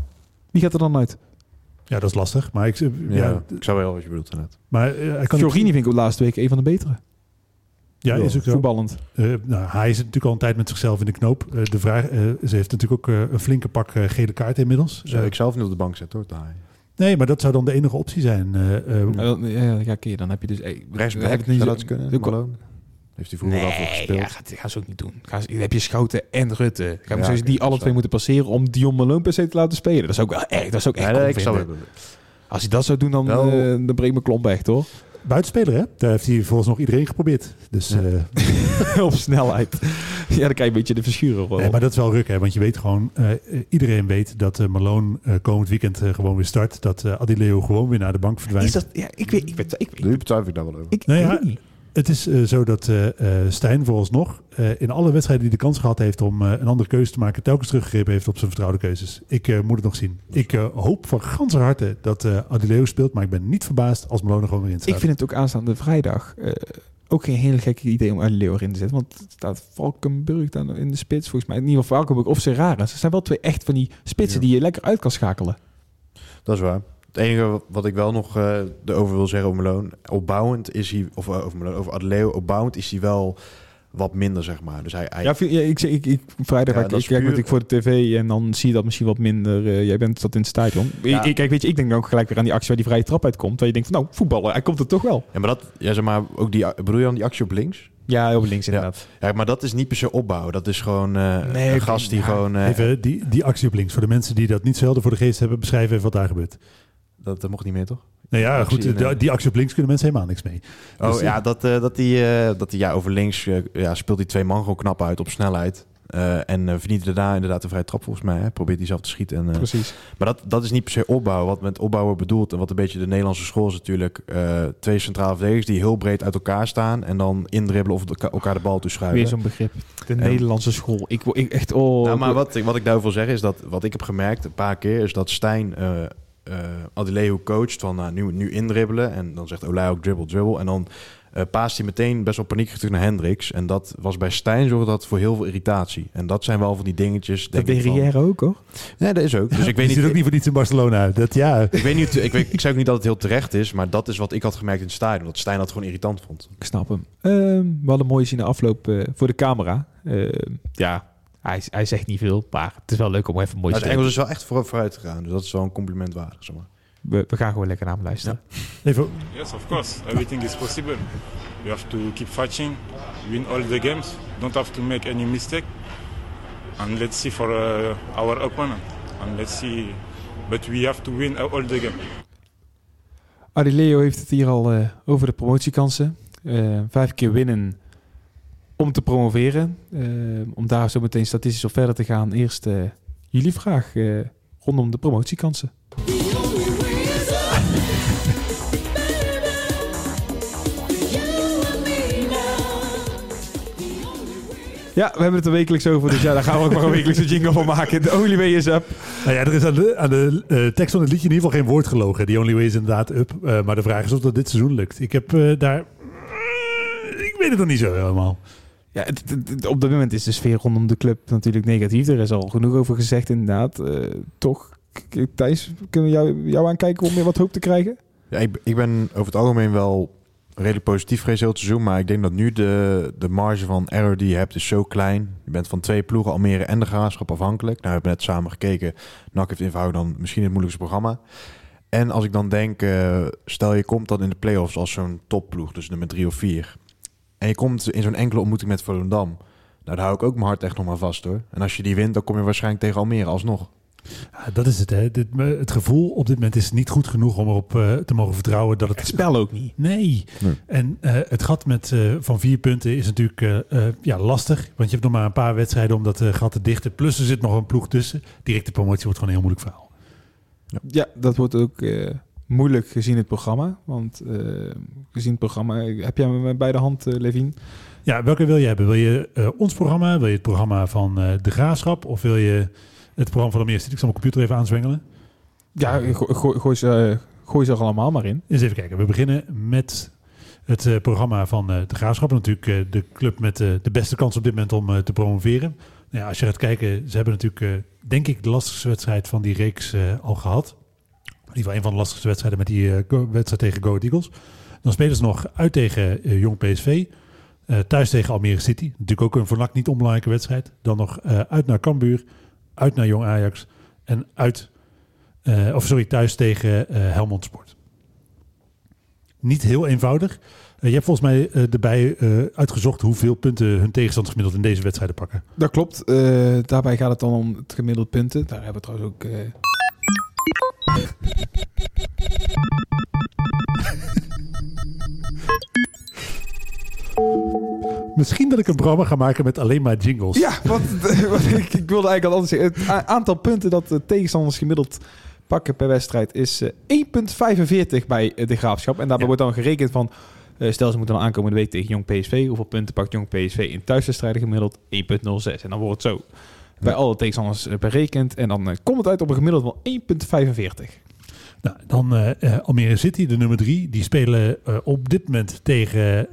Wie gaat er dan uit? Ja, dat is lastig. Maar ik, ja, ja, ik zou wel wat je bedoelt net. Maar uh, hij kan Fiorini vind ik de laatste week een van de betere. Ja, is ook zo. voetballend. Uh, nou, hij is natuurlijk al een tijd met zichzelf in de knoop. Uh, de vraag, uh, ze heeft natuurlijk ook een flinke pak gele kaart inmiddels. Zou ik zelf niet op de bank zetten hoor, daar. Nee, maar dat zou dan de enige optie zijn. ja, ja, oké, dan heb je dus... Hey, Rechtsback, zou dat kunnen? Malone? Heeft hij vroeger nee, al voor gespeeld? Ja, gaat, gaan ze ook niet doen. Gaan ze, heb je Schouten en Rutte. Gaan ja, die alle twee moeten passeren om Dion Malone per se te laten spelen. Dat is ook wel erg. Dat is ook echt nee, nee, ik zou Als hij dat zou doen, dan, nou, uh, dan breekt mijn klomp echt hoor. Buitenspeler, hè? Daar heeft hij volgens nog iedereen geprobeerd. Dus ja. uh, op snelheid. ja, dan kan je een beetje de verschuren. Nee, maar dat is wel ruk, hè? Want je weet gewoon, uh, iedereen weet dat uh, Malone komend weekend gewoon weer start. Dat Adileo gewoon weer naar de bank verdwijnt. Is dat? Ja, ik weet, ik weet, ik weet. Nu betwijfel ik daar wel over. Ik, nou ja, het is uh, zo dat uh, Stijn vooralsnog uh, in alle wedstrijden die de kans gehad heeft om een andere keuze te maken, telkens teruggegrepen heeft op zijn vertrouwde keuzes. Ik moet het nog zien. Ik hoop van ganse harte dat Adileo speelt, maar ik ben niet verbaasd als Malone gewoon weer in staat. Ik vind het ook aanstaande vrijdag ook geen hele gekke idee om Adileo erin te zetten, want het staat Valkenburg dan in de spits volgens mij. In ieder geval Valkenburg of Serrara. Ze zijn wel twee echt van die spitsen ja. die je lekker uit kan schakelen. Dat is waar. Het enige wat ik wel nog uh, erover wil zeggen over Malone, opbouwend is hij, of uh, over Malone, over Adeleo, opbouwend is hij wel wat minder, zeg maar. Dus hij, hij... Ja, ja, ik, ik, ik, vrijdag ja, ik, kijk puur... ik voor de tv en dan zie je dat misschien wat minder. Uh, jij bent dat in het stadion. Ja. Ik, kijk, weet je, ik denk dan ook gelijk weer aan die actie waar die vrije trap uitkomt. Waar je denkt van, nou, voetballen, hij komt er toch wel. Ja, maar dat, ja, zeg maar, ook die, bedoel je dan die actie op links? Ja, op links inderdaad. Ja, ja maar dat is niet per se opbouw. Dat is gewoon uh, nee, een gast die gewoon... Uh, even, die, die actie op links. Voor de mensen die dat niet zelden voor de geest hebben, beschrijven even wat daar gebeurt. Dat, dat mocht niet meer, toch? Nou ja, goed, die, die actie op links kunnen mensen helemaal niks mee. Oh dus, ja, dat, uh, dat die, uh, dat die ja, over links uh, ja, speelt die twee man gewoon knap uit op snelheid. Uh, en uh, verdient daarna inderdaad een vrije trap volgens mij. Hè? Probeert hij zelf te schieten. En, uh, Precies. Maar dat, dat is niet per se opbouwen. Wat met opbouwen bedoelt en wat een beetje de Nederlandse school is natuurlijk... twee centrale verdedigers die heel breed uit elkaar staan... en dan indribbelen of de, elkaar de bal toeschuiven. Weer zo'n begrip. De en, Nederlandse school. Ik, ik echt... Oh, nou, maar wat, wat ik daarover wil zeggen is dat... wat ik heb gemerkt een paar keer... is dat Stijn uh, Adileo coacht van nou, nu, nu indribbelen. En dan zegt Olij ook dribble, dribble. En dan uh, paast hij meteen best wel paniek terug naar Hendricks. En dat was bij Stijn zorgde dat voor heel veel irritatie. En dat zijn wel van die dingetjes. Dat deed Riera ook hoor. Nee, dat is ook. Dus ik weet niet. ook niet voor niets in Barcelona. Dat ja. Ik weet niet. Ik, weet, ik zeg ook niet dat het heel terecht is, maar dat is wat ik had gemerkt in het stadion. Dat Stijn dat gewoon irritant vond. Ik snap hem. Uh, we hadden mooi zien de afloop uh, voor de camera. Uh, ja, hij, hij, zegt niet veel, maar het is wel leuk om even mooi te zeggen. Het Engels is wel echt voor, vooruit gegaan, dus dat is wel een compliment waard. Zeg maar. we, we gaan gewoon lekker naar hem luisteren. Even, Yes, of course. Everything is possible. We have to keep fighting, win all the games. Don't have to make any mistake. And let's see for uh, our opponent. And let's see. But we have to win all the games. Adileo heeft het hier al eh, over de promotiekansen. Eh, vijf keer winnen om te promoveren. Eh, om daar zo meteen statistisch op verder te gaan. Eerst eh, jullie vraag eh, rondom de promotiekansen. Ja, we hebben het er wekelijks over, dus ja, daar gaan we ook maar een wekelijkse jingle van maken. De only way is up. nou ja, er is aan de, aan de eh, tekst van het liedje in ieder geval geen woord gelogen. The only way is inderdaad up. Maar de vraag is of dat dit seizoen lukt. Ik heb daar... ik weet het nog niet zo helemaal. Ja, op dit moment is de sfeer rondom de club natuurlijk negatief. Er is al genoeg over gezegd, inderdaad. Eh, toch, Thijs, kunnen we jou, jou aankijken om meer wat hoop te krijgen? Ja, ik, ben over het algemeen wel redelijk positief geweest heel het seizoen. Maar ik denk dat nu de, de marge van error die je hebt is zo klein. Je bent van twee ploegen, Almere en de Graafschap, afhankelijk. Nou, we hebben net samen gekeken. NAC heeft in dan misschien het moeilijkste programma. En als ik dan denk, eh, stel je komt dan in de play-offs als zo'n topploeg, dus nummer drie of vier. En je komt in zo'n enkele ontmoeting met Volendam. Nou, daar hou ik ook mijn hart echt nog maar vast hoor. En als je die wint, dan kom je waarschijnlijk tegen Almere alsnog. Ja, dat is het. Hè. Dit, het gevoel op dit moment is niet goed genoeg om erop eh, te mogen vertrouwen dat het... Het spel ook niet. Nee. Nee. En eh, het gat met, eh, van vier punten is natuurlijk eh, eh, ja, lastig. Want je hebt nog maar een paar wedstrijden om dat gat te dichten. Plus er zit nog een ploeg tussen. Directe promotie wordt gewoon een heel moeilijk verhaal. Ja, dat wordt ook eh, moeilijk gezien het programma. Want eh, gezien het programma, heb jij hem bij de hand, eh, Levin? Ja, welke wil je hebben? Wil je eh, ons programma? Wil je het programma van eh, De Graafschap? Of wil je het programma van de City? Ik zal mijn computer even aanzwengelen. Ja, go- gooi, gooi, ze, eh, gooi ze er allemaal maar in. Eens even kijken. We beginnen met het eh, programma van eh, De Graafschap. Natuurlijk eh, de club met eh, de beste kans op dit moment om eh, te promoveren. Nou ja, als je gaat kijken, ze hebben natuurlijk, eh, denk ik, de lastigste wedstrijd van die reeks eh, al gehad. In ieder geval een van de lastigste wedstrijden met die eh, wedstrijd tegen Go Eagles. Dan spelen ze nog uit tegen eh, Jong PSV. eh, thuis tegen Almere City. Natuurlijk ook een voor NAC niet onbelangrijke wedstrijd. Dan nog uit naar Cambuur. Uit naar Jong Ajax. En uit, of sorry, thuis tegen Helmond Sport. Niet heel eenvoudig. Je hebt volgens mij erbij uitgezocht hoeveel punten hun tegenstanders gemiddeld in deze wedstrijden pakken. Dat klopt. Daarbij gaat het dan om het gemiddelde punten. Daar hebben we trouwens ook... Misschien dat ik een programma ga maken met alleen maar jingles. Ja, want, want ik, ik wilde eigenlijk al anders zeggen. Het a- aantal punten dat de tegenstanders gemiddeld pakken per wedstrijd is eh, 1,45 bij eh, de graafschap. En daarbij Ja. wordt dan gerekend van. eh, stel ze moeten dan aankomende week tegen Jong PSV. Hoeveel punten pakt Jong PSV in thuiswedstrijden gemiddeld? 1,06. En dan wordt het zo bij alle tegenstanders eh, berekend. En dan eh, komt het uit op een gemiddeld van 1,45. Nou, dan eh, Almere City, de nummer drie. Die spelen op dit moment tegen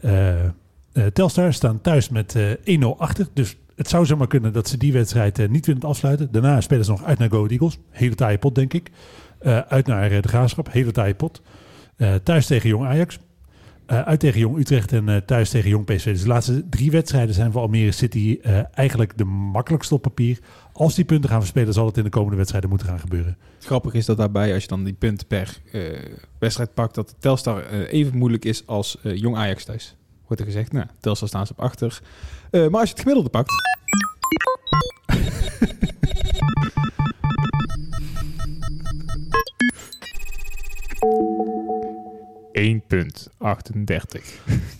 eh, Telstar. Staan thuis met eh 1-0 achter. Dus het zou zomaar kunnen dat ze die wedstrijd niet winnen afsluiten. Daarna spelen ze nog uit naar Go Eagles. Hele taaie pot, denk ik. Uit naar de Graafschap. Hele taaie pot. Thuis tegen Jong Ajax. Eh, uit tegen Jong Utrecht en eh, thuis tegen Jong PSV. Dus de laatste drie wedstrijden zijn voor Almere City eh, eigenlijk de makkelijkste op papier. Als die punten gaan verspelen, zal het in de komende wedstrijden moeten gaan gebeuren. Grappig is dat daarbij, als je dan die punten per eh, wedstrijd pakt, dat Telstar even moeilijk is als eh, Jong Ajax thuis. Wordt er gezegd. Nou, Telstar staan ze op achter. Eh, maar als je het gemiddelde pakt...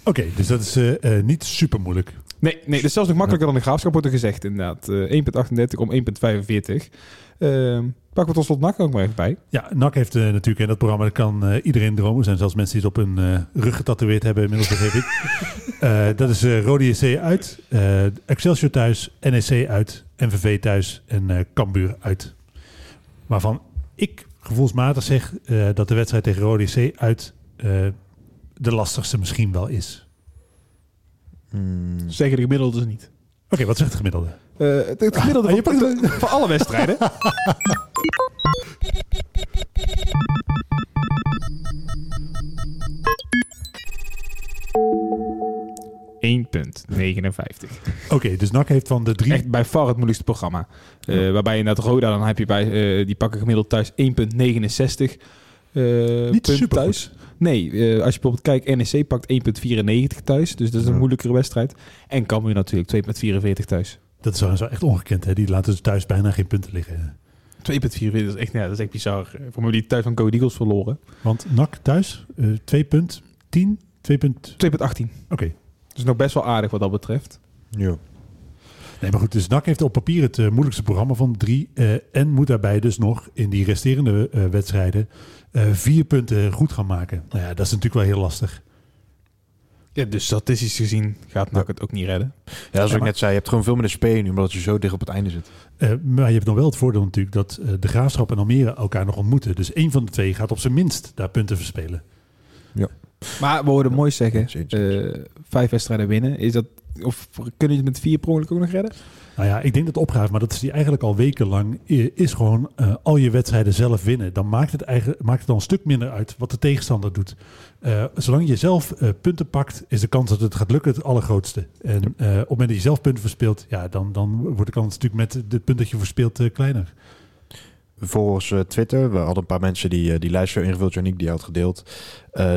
Oké, dus dat is eh, eh, niet super moeilijk. Nee, nee, dat is zelfs nog makkelijker dan de graafschap wordt er gezegd, inderdaad. Eh 1,38 om 1,45. Ehm pakken we tot slot NAC ook maar even bij. Ja, NAC heeft eh, natuurlijk in dat programma, dat kan eh, iedereen dromen. Er zijn zelfs mensen die het op hun eh, rug getatoeëerd hebben, inmiddels begreep ik. Eh, dat is eh Rode JC uit, eh, Excelsior thuis, NEC uit, MVV thuis en eh Cambuur uit. Waarvan ik gevoelsmatig zeg eh, dat de wedstrijd tegen Rode JC uit eh, de lastigste misschien wel is. Hmm. Zeggen de gemiddelde niet. Oké, wat zegt het gemiddelde? Eh, het, het gemiddelde Ah, je van, pakt het. van alle wedstrijden. .59. Oké, dus NAC heeft van de drie... Echt bij far het moeilijkste programma. Eh, waarbij inderdaad Roda, dan heb je bij, eh, die pakken gemiddeld thuis 1,69. eh Niet punt supergoed. thuis. Nee, eh, als je bijvoorbeeld kijkt, NEC pakt 1,94 thuis. Dus dat is een Ja. moeilijkere wedstrijd. En Cambuur natuurlijk 2,44 thuis. Dat is wel echt ongekend. Hè? Die laten dus thuis bijna geen punten liggen. 2,44 is echt, ja, dat is echt bizar. Voor mij die thuis van Go Eagles verloren. 2,18. Want NAC thuis, eh 2.10, 2. punt- Oké. Dus nog best wel aardig wat dat betreft. Ja. Nee, maar goed, dus NAC heeft op papier het eh, moeilijkste programma van drie. eh, en moet daarbij dus nog in die resterende eh, wedstrijden eh, vier punten goed gaan maken. Nou ja, dat is natuurlijk wel heel lastig. Ja, dus statistisch gezien gaat NAC het ook niet redden. Ja, zoals Ja, ik net zei, je hebt gewoon veel meer de spelen nu, omdat je zo dicht op het einde zit. Eh, maar je hebt nog wel het voordeel natuurlijk dat eh, de Graafschap en Almere elkaar nog ontmoeten. Dus één van de twee gaat op zijn minst daar punten verspelen. Maar we hoorden mooi zeggen, eh, vijf wedstrijden winnen. Is dat, of kunnen je het met vier per ongeluk ook nog redden? Nou ja, ik denk dat opgave, maar dat is die eigenlijk al wekenlang, is gewoon eh, al je wedstrijden zelf winnen. Dan maakt het, eigen, maakt het dan een stuk minder uit wat de tegenstander doet. Eh, zolang je zelf eh, punten pakt, is de kans dat het gaat lukken het allergrootste. En op het moment dat je zelf punten verspeelt, ja, dan, dan wordt de kans natuurlijk met het punt dat je verspeelt kleiner. Volgens Twitter, we hadden een paar mensen die die lijst zo ingevuld, Janiek, die had gedeeld.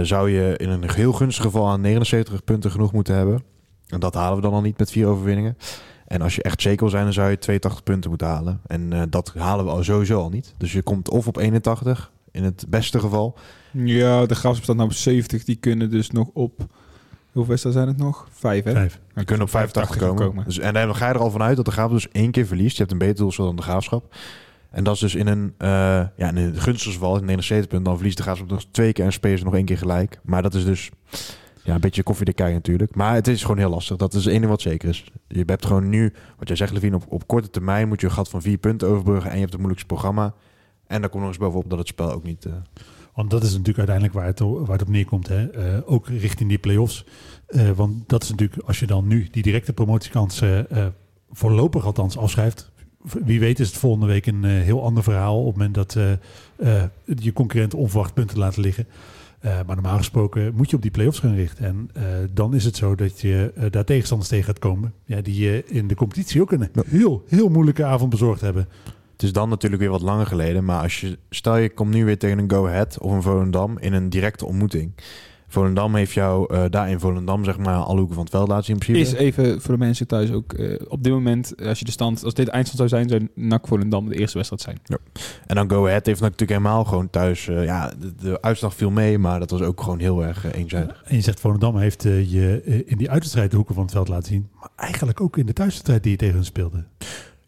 zou je in een heel gunstig geval aan 79 punten genoeg moeten hebben. En dat halen we dan al niet met vier overwinningen. En als je echt zeker wil zijn, dan zou je 82 punten moeten halen. En eh, dat halen we al sowieso al niet. Dus je komt of op 81, in het beste geval. Ja, de Graafschap staat nou op 70. Die kunnen dus nog op... Hoeveel wedstrijden zijn het nog? Vijf, hè? Vijf. Je kunt op 85 komen. komen. Dus, en dan ga je er al vanuit dat de Graafschap dus één keer verliest. Je hebt een beter doelstel dan de Graafschap. En dat is dus in een, eh ja, in een gunstig geval, in 79 punten, dan verliest de Graafschap nog twee keer en spelen ze nog één keer gelijk. Maar dat is dus ja, een beetje koffiedik kijken natuurlijk. Maar het is gewoon heel lastig. Dat is het enige wat zeker is. Je hebt gewoon nu, wat jij zegt Levine, op, op korte termijn moet je een gat van vier punten overbruggen en je hebt het moeilijkste programma. En daar komt nog eens bovenop dat het spel ook niet... eh, Want dat is natuurlijk uiteindelijk waar het, waar het op neerkomt. Hè? Eh, ook richting die play-offs. Eh, want dat is natuurlijk, als je dan nu die directe promotiekansen eh, voorlopig althans afschrijft. Wie weet is het volgende week een heel ander verhaal. Op het moment dat je concurrent onverwacht punten laten liggen. Eh, maar normaal gesproken moet je op die play-offs gaan richten. En eh, dan is het zo dat je eh, daar tegenstanders tegen gaat komen. Ja, die je in de competitie ook een heel, heel moeilijke avond bezorgd hebben. Het is dan natuurlijk weer wat langer geleden. Maar als je, stel je komt nu weer tegen een Go Ahead of een Volendam in een directe ontmoeting. Volendam heeft jou eh, daar in Volendam zeg maar alle hoeken van het veld laten zien in principe. Is even voor de mensen thuis ook eh, op dit moment, eh, als je de stand, als dit eindstand zou zijn, zou NAC Volendam de eerste wedstrijd zijn. En dan Go Ahead heeft natuurlijk helemaal gewoon thuis... ja, de, de uitslag viel mee, maar dat was ook gewoon heel erg eenzijdig. En je zegt Volendam heeft je in die uitwedstrijd de hoeken van het veld laten zien. Maar eigenlijk ook in de thuiswedstrijd die je tegen hen speelde.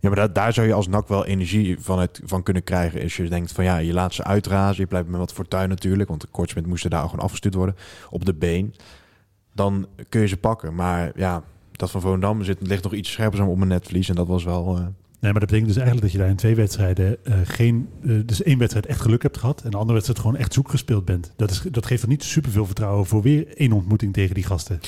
Ja, maar daar, zou je als NAC wel energie van, het, van kunnen krijgen. Als je denkt van ja, je laat ze uitrazen. Je blijft met wat fortuin natuurlijk. Want de kortsmit moesten daar gewoon afgestuurd worden. Op de been. Dan kun je ze pakken. Maar ja, dat van Volendam zit, ligt nog iets scherper op mijn netvlies. En dat was wel... eh, Nee, maar dat betekent dus eigenlijk dat je daar in twee wedstrijden eh, geen... eh, dus één wedstrijd echt geluk hebt gehad. En de andere wedstrijd gewoon echt zoek gespeeld bent. Dat, is, dat geeft er niet superveel vertrouwen voor weer één ontmoeting tegen die gasten.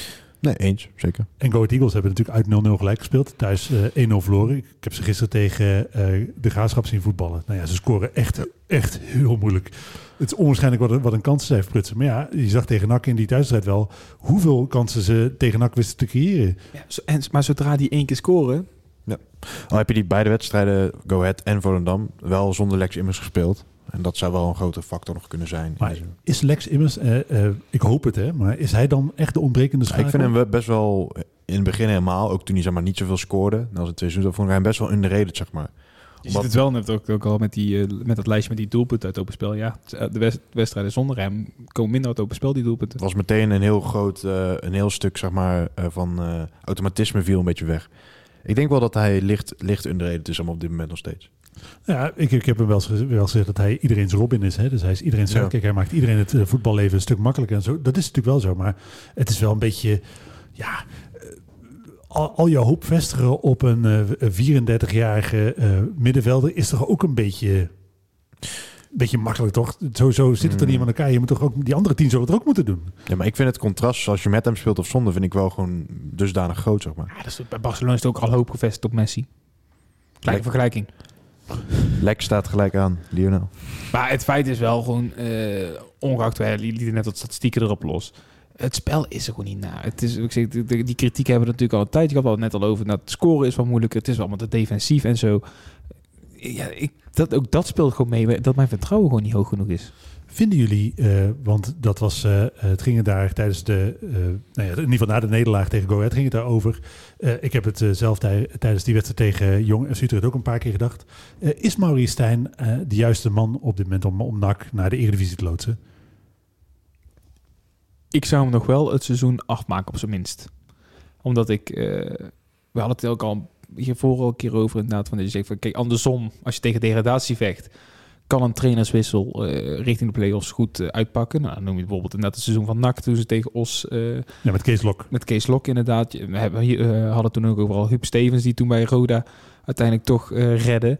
Nee, eens. Zeker. En Go Ahead Eagles hebben natuurlijk uit 0-0 gelijk gespeeld. Thuis eh 1-0 verloren. Ik heb ze gisteren tegen eh, de Graafschap zien voetballen. Nou ja, ze scoren echt, echt heel moeilijk. Het is onwaarschijnlijk wat een, wat een kansen zij verprutsen. Maar ja, je zag tegen NAC in die thuiswedstrijd wel... hoeveel kansen ze tegen NAC wisten te creëren. Ja, zo- en, maar zodra die één keer scoren, Al heb je die beide wedstrijden, Go Ahead en Volendam, wel zonder Lex Immers gespeeld. En dat zou wel een grote factor nog kunnen zijn. Maar is Lex Immers, eh, eh, ik hoop het hè, maar is hij dan echt de ontbrekende Ja, schakel? ik vind hem best wel in het begin helemaal, ook toen hij zeg maar, niet zoveel scoorde. Als het twee seizoenen, vond ik hem best wel underrated, zeg maar. je ziet het wel net ook, ook al met, die, eh, met dat lijstje met die doelpunten uit open spel. Ja, de wed- wedstrijden zonder hem komen minder uit open spel, die doelpunten. Het was meteen een heel groot, eh, een heel stuk zeg maar, eh, van eh, automatisme viel een beetje weg. Ik denk wel dat hij licht, licht underrated is, allemaal op dit moment nog steeds. Ja, ik, ik heb hem wel, eens ge- wel eens gezegd dat hij iedereen's Robin is. Hè? Dus hij is iedereen's Ja. sidekick. Hij maakt iedereen het eh, voetballeven een stuk makkelijker. En zo. Dat is natuurlijk wel zo. Maar het is wel een beetje... Ja, eh, al, al je hoop vestigen op een eh, 34-jarige eh, middenvelder... is toch ook een beetje... Een beetje makkelijk, toch? Zo, zo zit het er niet Mm. aan elkaar. Je moet toch ook... Die andere tien zullen het ook moeten doen. Ja, maar ik vind het contrast, als je met hem speelt of zonder, vind ik wel gewoon dusdanig groot, zeg maar. Ja, dat is, bij Barcelona is het ook al hoop gevestigd op Messi. Kleine vergelijking. Lex staat gelijk aan, Lionel. Maar het feit is wel gewoon, eh ongeacht wij lieten net wat statistieken erop los. Het spel is er gewoon niet na. Het is, ik zeg, die kritiek hebben we natuurlijk al een tijdje gehad. Het net al over. Dat scoren is wat moeilijker. Het is wel allemaal te defensief en zo. ja, ik, dat, ook dat speelt gewoon mee, dat mijn vertrouwen gewoon niet hoog genoeg is. Vinden jullie, eh, want dat was, eh, het ging het daar tijdens de, uh, nou ja, in ieder geval na de nederlaag tegen Go Ahead ging het daarover. ik heb het zelf tijdens die wedstrijd tegen Jong en Utrecht ook een paar keer gedacht. is Maurice Stijn de juiste man op dit moment om, om NAC naar de Eredivisie te loodsen? Ik zou hem nog wel het seizoen afmaken op zijn minst. Omdat ik, we hadden het ook al hiervoor al een keer over inderdaad. Van dat je zegt van kijk, andersom, als je tegen degradatie vecht, kan een trainerswissel uh, richting de play-offs goed uh, uitpakken. Nou, dan noem je bijvoorbeeld net het seizoen van NAC toen ze tegen Os... Uh, ja, met Kees Lok. Met Kees Lok inderdaad. We hebben, hier, hadden toen ook overal Huub Stevens die toen bij Roda uiteindelijk toch redden.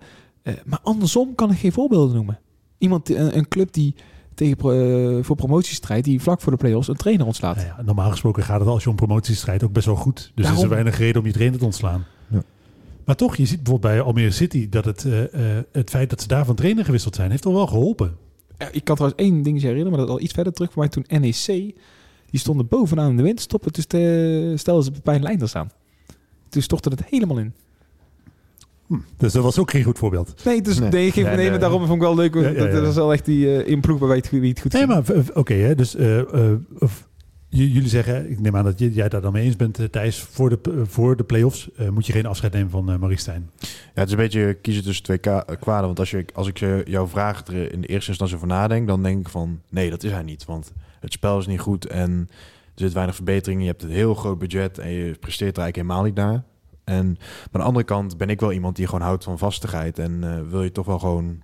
maar andersom kan ik geen voorbeelden noemen. Iemand, een, een club die tegen voor promotiestrijd die vlak voor de play-offs een trainer ontslaat. Ja, normaal gesproken gaat het als je om promotiestrijd ook best wel goed. Dus er is er weinig reden om je trainer te ontslaan. Maar toch, je ziet bijvoorbeeld bij Almere City dat het, uh, het feit dat ze daar van trainer gewisseld zijn, heeft toch wel geholpen. Ja, ik kan trouwens één ding herinneren, maar dat al iets verder terug voor mij toen NEC, die stonden bovenaan in de wind, stoppen, dus de, stelden ze bij een lijn te staan. Toen stortte het helemaal in. Hm, dus dat was ook geen goed voorbeeld. Nee, dus nee, nee, nee, nee, daarom vond ik wel leuk. Ja, ja, dat, is wel echt die uh, in ploeg waar het, wie het goed Nee, maar oké, dus uh, jullie zeggen, ik neem aan dat jij daar dan mee eens bent, eh, Thijs, voor de, eh, voor de play-offs uh, moet je geen afscheid nemen van uh, Marie Stijn. Ja, het is een beetje kiezen tussen twee kwaden. Want als, je, als ik jouw vraag er in de eerste instantie over nadenk, dan denk ik van nee, dat is hij niet. Want het spel is niet goed en er zit weinig verbetering. Je hebt een heel groot budget en je presteert er eigenlijk helemaal niet naar. En aan de andere kant ben ik wel iemand die gewoon houdt van vastigheid. En wil je toch wel gewoon...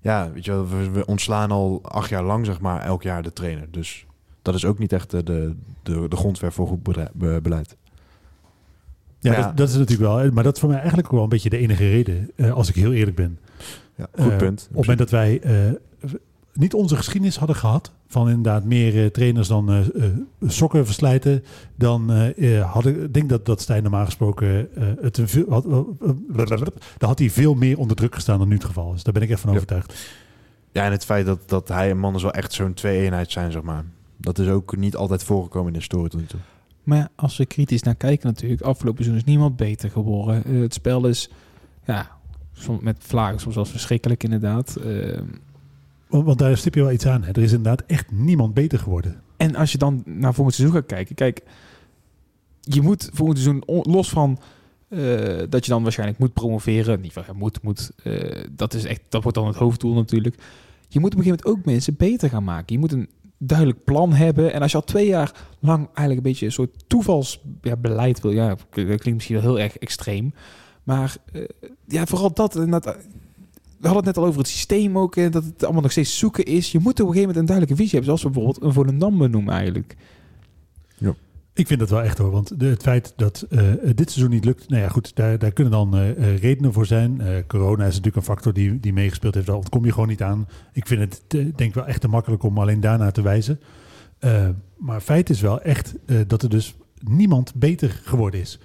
Ja, weet je we ontslaan al acht jaar lang, zeg maar, elk jaar de trainer. Dus dat is ook niet echt de, de, de, de grondwerf voor goed beleid. Ja, Dat, dat, is natuurlijk wel. Maar dat is voor mij eigenlijk ook wel een beetje de enige reden, uh, als ik heel eerlijk ben. Ja, goed uh, punt. Op het moment dat wij uh, niet onze geschiedenis hadden gehad, van inderdaad meer trainers dan sokken verslijten, dan had ik denk dat, dat Stijn normaal gesproken het een veel, had, dan had hij veel meer onder druk gestaan dan nu het geval is. Daar ben ik echt van overtuigd. Ja, en het feit dat, dat hij en mannen zo echt zo'n twee-eenheid zijn, zeg maar. Dat is ook niet altijd voorgekomen in de story tot nu toe. Maar ja, als we kritisch naar kijken natuurlijk, afgelopen seizoen is niemand beter geworden. Uh, het spel is, ja, soms met vlagen soms wel verschrikkelijk inderdaad. Uh, want, want, daar stip je wel iets aan. Hè? Er is inderdaad echt niemand beter geworden. En als je dan naar volgend seizoen gaat kijken, kijk, je moet volgend seizoen los van uh, dat je dan waarschijnlijk moet promoveren, niet van moet, moet, dat is echt, dat wordt dan het hoofddoel natuurlijk. Je moet op een gegeven moment ook mensen beter gaan maken. Je moet een duidelijk plan hebben. En als je al twee jaar lang eigenlijk een beetje een soort toevalsbeleid ja, wil, ja, dat klinkt misschien wel heel erg extreem. Maar uh, ja, vooral dat. En dat we hadden het net al over het systeem ook. En dat het allemaal nog steeds zoeken is. Je moet op een gegeven moment een duidelijke visie hebben. Zoals we bijvoorbeeld een Volendam benoemen eigenlijk. Ja. Ik vind dat wel echt hoor. Want de, het feit dat uh, dit seizoen niet lukt. Nou ja, goed, daar, daar kunnen dan uh, redenen voor zijn. Corona is natuurlijk een factor die, die meegespeeld heeft. Daar ontkom je gewoon niet aan. Ik vind het denk ik wel echt te makkelijk om alleen daarnaar te wijzen. maar feit is wel echt dat er dus niemand beter geworden is.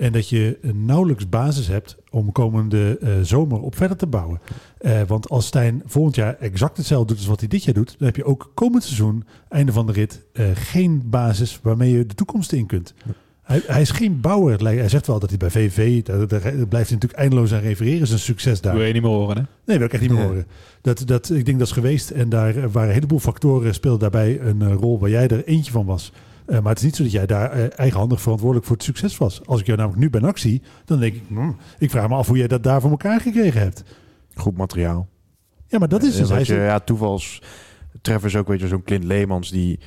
En dat je nauwelijks basis hebt om komende uh, zomer op verder te bouwen. Uh, want als Stijn volgend jaar exact hetzelfde doet als wat hij dit jaar doet, dan heb je ook komend seizoen, einde van de rit, uh, geen basis waarmee je de toekomst in kunt. Hij, hij, is geen bouwer. Hij zegt wel dat hij bij VV, daar, daar blijft hij natuurlijk eindeloos aan refereren, is een succes daar. Wil je niet meer horen, hè? Nee, wil ik echt niet meer horen. Dat, dat, ik denk dat is geweest en daar waren een heleboel factoren speelden daarbij een rol waar jij er eentje van was. Uh, maar het is niet zo dat jij daar uh, eigenhandig verantwoordelijk voor het succes was. Als ik jou namelijk nu ben actie, dan denk ik, mm, ik vraag me af hoe jij dat daar voor elkaar gekregen hebt. Goed materiaal. Ja, maar dat is dus. Hij je, ja, toevals treffers ook, weet je, zo'n Clint Leemans die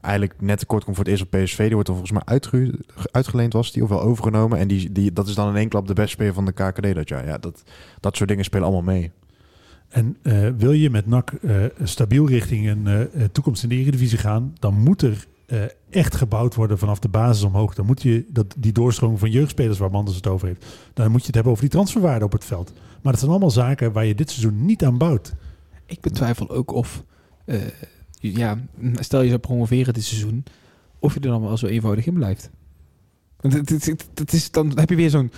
eigenlijk net tekort komt voor het eerst op PSV. Die wordt dan volgens mij uitge uitgeleend, was die, of wel overgenomen. En die, die, dat is dan in één klap de beste speler van de KKD dat jaar. Ja, dat, dat soort dingen spelen allemaal mee. En uh, wil je met NAC stabiel richting een toekomst in de Eredivisie gaan, dan moet er uh, echt gebouwd worden vanaf de basis omhoog. Dan moet je dat, die doorstroming van jeugdspelers waar Manders het over heeft. Dan moet je het hebben over die transferwaarde op het veld. Maar dat zijn allemaal zaken waar je dit seizoen niet aan bouwt. Ik betwijfel ook of, uh, ja, stel je zou promoveren dit seizoen, of je er dan wel zo eenvoudig in blijft. Dat is, dan heb je weer zo'n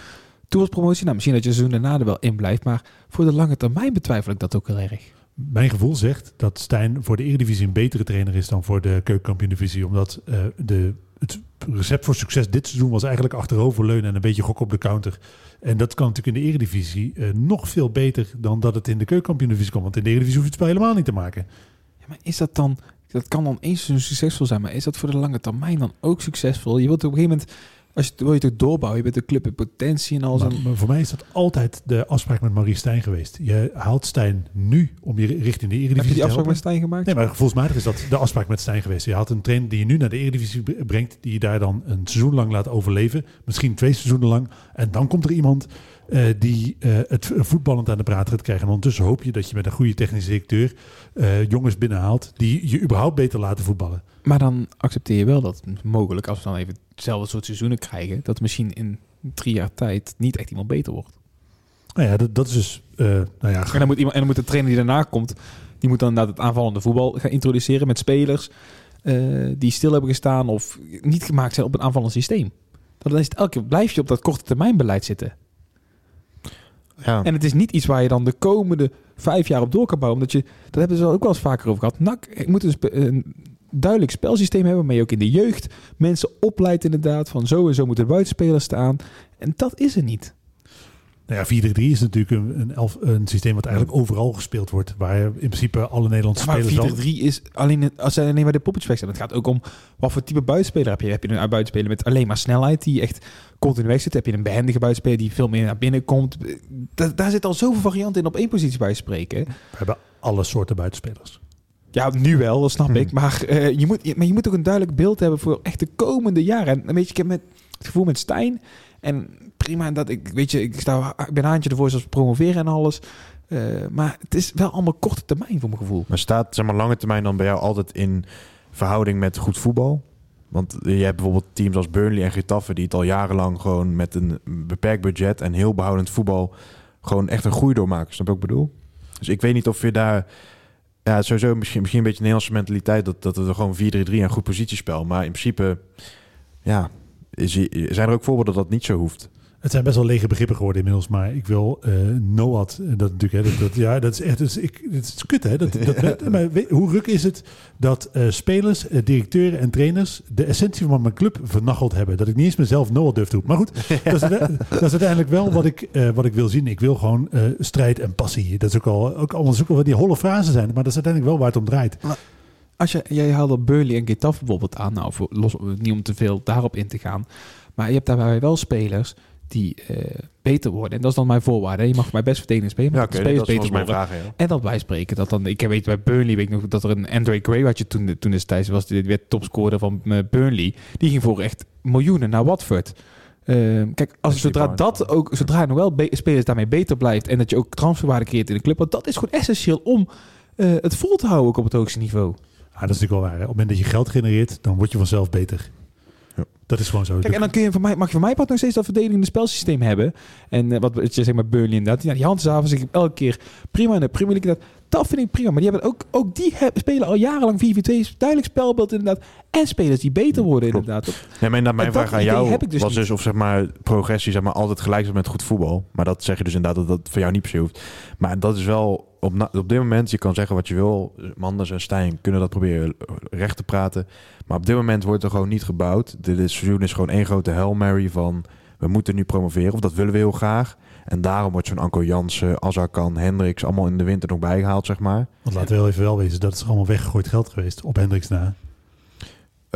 toevalspromotie. Nou, misschien dat je seizoen daarna er wel in blijft, maar voor de lange termijn betwijfel ik dat ook heel erg mijn gevoel zegt dat Stijn voor de Eredivisie een betere trainer is dan voor de keukenkampioen-divisie. Omdat uh, de, het recept voor succes dit seizoen was eigenlijk achteroverleunen en een beetje gok op de counter. En dat kan natuurlijk in de Eredivisie eh, nog veel beter dan dat het in de keukenkampioen-divisie komt. Want in de Eredivisie hoef je het spel helemaal niet te maken. Ja, maar is dat dan... Dat kan dan eens succesvol zijn, maar is dat voor de lange termijn dan ook succesvol? Je wilt op een gegeven moment... Als je, wil je het doorbouwen, je bent een club in potentie en en- maar voor mij is dat altijd de afspraak met Marie Stijn geweest. Je haalt Stijn nu om je richting de Eredivisie heb je die afspraak met Stijn gemaakt? Nee, maar gevoelsmatig is dat de afspraak met Stijn geweest. Je had een trainer die je nu naar de Eredivisie brengt, die je daar dan een seizoen lang laat overleven. Misschien twee seizoenen lang. En dan komt er iemand eh, die eh, het voetballend aan de praat gaat krijgen. En ondertussen hoop je dat je met een goede technische directeur eh, jongens binnenhaalt die je überhaupt beter laten voetballen. Maar dan accepteer je wel dat mogelijk, als we dan even hetzelfde soort seizoenen krijgen, dat misschien in drie jaar tijd niet echt iemand beter wordt. Nou ja, dat, dat is dus... eh, nou ja, En dan moet, iemand, en dan moet de trainer die daarna komt, die moet dan inderdaad het aanvallende voetbal gaan introduceren met spelers eh, die stil hebben gestaan of niet gemaakt zijn op een aanvallend systeem. Dan is het elke keer blijf je op dat korte termijn beleid zitten. Ja. En het is niet iets waar je dan de komende vijf jaar op door kan bouwen. Omdat je, dat hebben ze ook wel eens vaker over gehad. NAC ik moet een duidelijk spelsysteem hebben, waarmee je ook in de jeugd mensen opleidt inderdaad. Van zo en zo moeten buitenspelers staan. En dat is er niet. Nou ja, 4-3 is natuurlijk een, een, elf, een systeem wat eigenlijk overal gespeeld wordt. Waar in principe alle Nederlandse maar spelers 4-3 wel... is alleen, als zij alleen maar de poppetjes zijn. Het gaat ook om wat voor type buitenspeler heb je. Heb je een buitenspeler met alleen maar snelheid die echt continu weg zit? Heb je een behendige buitenspeler die veel meer naar binnen komt? Da- daar zit al zoveel varianten in op één positie bij spreken. We hebben alle soorten buitenspelers. Ja, nu wel, dat snap Hmm. ik. Maar, eh, je moet, maar je moet ook een duidelijk beeld hebben voor echt de komende jaren. En weet je, ik heb met, het gevoel met Stijn. En prima dat ik, weet je, ik, sta, ik ben haantje ervoor zoals promoveren en alles. Eh, maar het is wel allemaal korte termijn voor mijn gevoel. Maar staat zeg maar, lange termijn dan bij jou altijd in verhouding met goed voetbal? Want je hebt bijvoorbeeld teams als Burnley en Getafe... die het al jarenlang gewoon met een beperkt budget... en heel behoudend voetbal gewoon echt een groei doormaken. Snap je wat ik bedoel? Dus ik weet niet of je daar... Ja, sowieso misschien, misschien een beetje een Nederlandse mentaliteit... dat, dat er gewoon 4-3-3 een goed positiespel. Maar in principe, ja... Is, zijn er ook voorbeelden dat dat niet zo hoeft? Het zijn best wel lege begrippen geworden inmiddels, maar ik wil eh Noad, eh, dat natuurlijk, hè, dat, dat- ja, dat is echt, dat is, ik, dat is kut hè. Dat, dat, maar weet- hoe ruk is het dat eh, spelers, directeuren en trainers de essentie van mijn club vernacheld hebben? Dat ik niet eens mezelf Noad durf te roepen. Maar goed, dat is, dat is uiteindelijk wel wat ik, wat ik wil zien. Ik wil gewoon strijd en passie. Dat is ook al, ook allemaal zoeken wat die holle frasen zijn, maar dat is uiteindelijk wel waar het om draait. Als je, jij haalde Burnley en Getafe bijvoorbeeld aan. Nou, voor, los, niet om te veel daarop in te gaan. Maar je hebt daarbij wel spelers die eh, beter worden. En dat is dan mijn voorwaarde. hè. Je mag voor mij best verdedigend spelen, maar Ja, oké, spelers dat is beter worden. vraag. Ja. En dat wij spreken dat dan... Ik weet bij Burnley weet ik nog dat er een Andre Gray, wat je toen, toen destijds was, die werd topscorer van eh, Burnley. Die ging voor echt miljoenen naar Watford. Ehm, kijk, als zodra dat ook, zodra nog wel be- spelers daarmee beter blijft en dat je ook transferwaarde creëert in de club, want dat is gewoon essentieel om eh, het vol te houden ook op het hoogste niveau. Ah, dat is natuurlijk wel waar. Hè. Op het moment dat je geld genereert, dan word je vanzelf beter. Dat is gewoon zo. Kijk, en dan kun je van mij, mag je van mij part nog steeds dat verdedigende spelsysteem hebben. En eh, wat je zeg maar Burnley inderdaad. Ja, die handzaven zich elke keer prima in de Premier League. inderdaad. Dat vind ik prima. Maar die hebben ook, ook die hebben, spelen al jarenlang 4v2. Duidelijk spelbeeld inderdaad. En spelers die beter worden Klopt. inderdaad. Nee, maar inderdaad, mijn En vraag aan idee jou heb ik dus was niet. dus of zeg maar progressie zeg maar, altijd gelijk is met goed voetbal. Maar dat zeg je dus inderdaad dat dat voor jou niet per se hoeft. Maar dat is wel op, op dit moment, je kan zeggen wat je wil. Manders en Stijn kunnen dat proberen recht te praten. Maar op dit moment wordt er gewoon niet gebouwd. Dit is, seizoen is gewoon één grote Hail Mary van we moeten nu promoveren. Of dat willen we heel graag. En daarom wordt zo'n Anko Jansen, Azarkan, Hendricks allemaal in de winter nog bijgehaald, zeg maar. Want laten we wel even wel wezen, dat is allemaal weggegooid geld geweest op Hendricks na.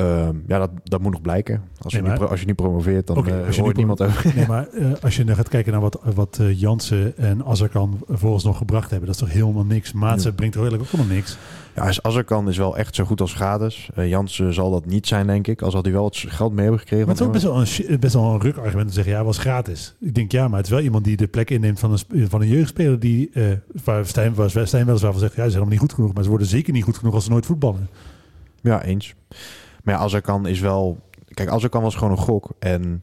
Ehm, ja, dat, dat moet nog blijken. Als, Nee, je, niet, maar- als je niet promoveert, dan Oké, eh, als je hoort niemand over. Nee, maar eh, als je dan gaat kijken naar wat, wat eh, Jansen en Azarkan volgens nog gebracht hebben, dat is toch helemaal niks. Maatsen Ja. brengt toch eigenlijk ook helemaal niks. Ja, als Azarkan is wel echt zo goed als gratis. Jansen zal dat niet zijn, denk ik. Als had hij wel het geld mee hebben gekregen. Maar het is ook best wel een, best wel een ruk argument te zeggen, ja, was gratis. Ik denk, ja, maar het is wel iemand die de plek inneemt van een, van een jeugdspeler die, waar Stijn, waar Stijn weliswaar van zegt, ja, ze zijn helemaal niet goed genoeg, maar ze worden zeker niet goed genoeg als ze nooit voetballen. Ja, eens. Maar ja, Azarkan is wel... Kijk, Azarkan was gewoon een gok. En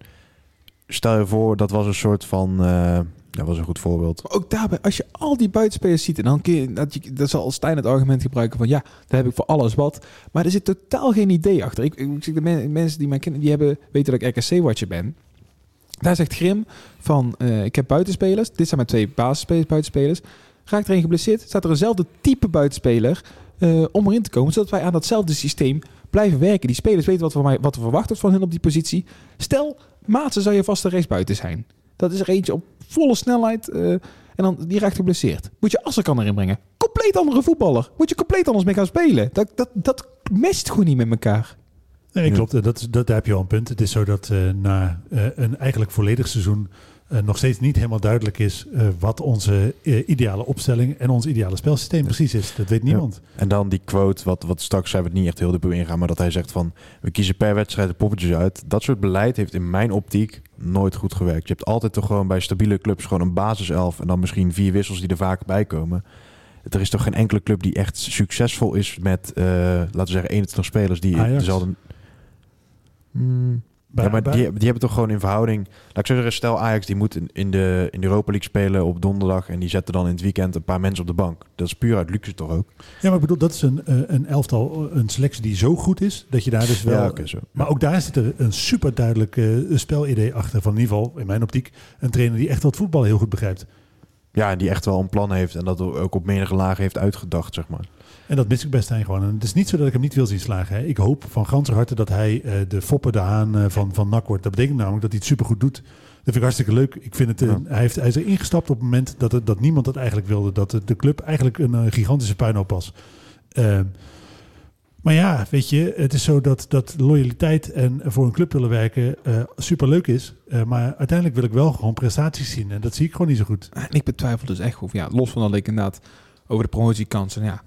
stel je voor, dat was een soort van... eh, dat was een goed voorbeeld. Ook daarbij, als je al die buitenspelers ziet, en dan kun dat, je, dat zal Stijn het argument gebruiken van ja, daar heb ik voor alles wat. Maar er zit totaal geen idee achter. Ik, ik, ik- de men- mensen die mij kennen, die hebben, weten dat ik RKC-watcher ben. Daar zegt Grim van, eh, ik heb buitenspelers. Dit zijn mijn twee basisspelers, buitenspelers. Raakt er een geblesseerd, staat er eenzelfde type buitenspeler eh, om erin te komen. Zodat wij aan datzelfde systeem blijven werken. Die spelers weten wat, van mij, wat er verwacht wordt van hen op die positie. Stel, Maatsen zou je vaste race buiten zijn. Dat is er eentje op volle snelheid eh, en dan die raakt geblesseerd. Moet je Asserkan erin brengen. Compleet andere voetballer. Moet je compleet anders mee gaan spelen. Dat, dat, dat matcht gewoon niet met elkaar. Nee, klopt. Dat, is- dat, daar heb je al een punt. Het is zo dat eh, na eh, een eigenlijk volledig seizoen eh, nog steeds niet helemaal duidelijk is eh, wat onze eh, ideale opstelling en ons ideale spelsysteem precies is. Dat weet niemand. En dan die quote, wat, wat straks zijn we het niet echt heel diep ingaan, maar dat hij zegt van, we kiezen per wedstrijd de poppetjes uit. Dat soort beleid heeft in mijn optiek nooit goed gewerkt. Je hebt altijd toch gewoon bij stabiele clubs gewoon een basiself en dan misschien vier wissels die er vaak bij komen. Er is toch geen enkele club die echt succesvol is met, laten we zeggen, 21 spelers die Ajax. dezelfde... Hmm. Ja, maar die, die hebben toch gewoon in verhouding... Laat ik zo zeggen, stel Ajax die moet in, in, de, in de Europa League spelen op donderdag... en die zetten dan in het weekend een paar mensen op de bank. Dat is puur uit luxe toch ook? Ja, maar ik bedoel, dat is een, eh, een elftal, een selectie die zo goed is dat je daar dus wel. ja, zo. Maar ook daar zit er een super duidelijk eh, spelidee achter. Van in ieder geval, in mijn optiek, een trainer die echt wat voetbal heel goed begrijpt. Ja, en die echt wel een plan heeft en dat ook op meerdere lagen heeft uitgedacht, zeg maar. En dat mis ik best aan gewoon. En het is niet zo dat ik hem niet wil zien slagen. Hè. Ik hoop van ganser harte dat hij eh, de Foppe de Haan eh, van, van NAC wordt. Dat betekent namelijk dat hij het supergoed doet. Dat vind ik hartstikke leuk. Ik vind het, eh, Ja. hij, heeft, hij is er ingestapt op het moment dat, het, dat niemand dat eigenlijk wilde. Dat de, club eigenlijk een gigantische puinhoop was. Ehm, maar ja, weet je, het is zo dat, dat loyaliteit en voor een club willen werken superleuk is. Maar uiteindelijk wil ik wel gewoon prestaties zien. En dat zie ik gewoon niet zo goed. En ik betwijfel dus echt of ja, los van dat ik inderdaad over de promotiekansen, ja,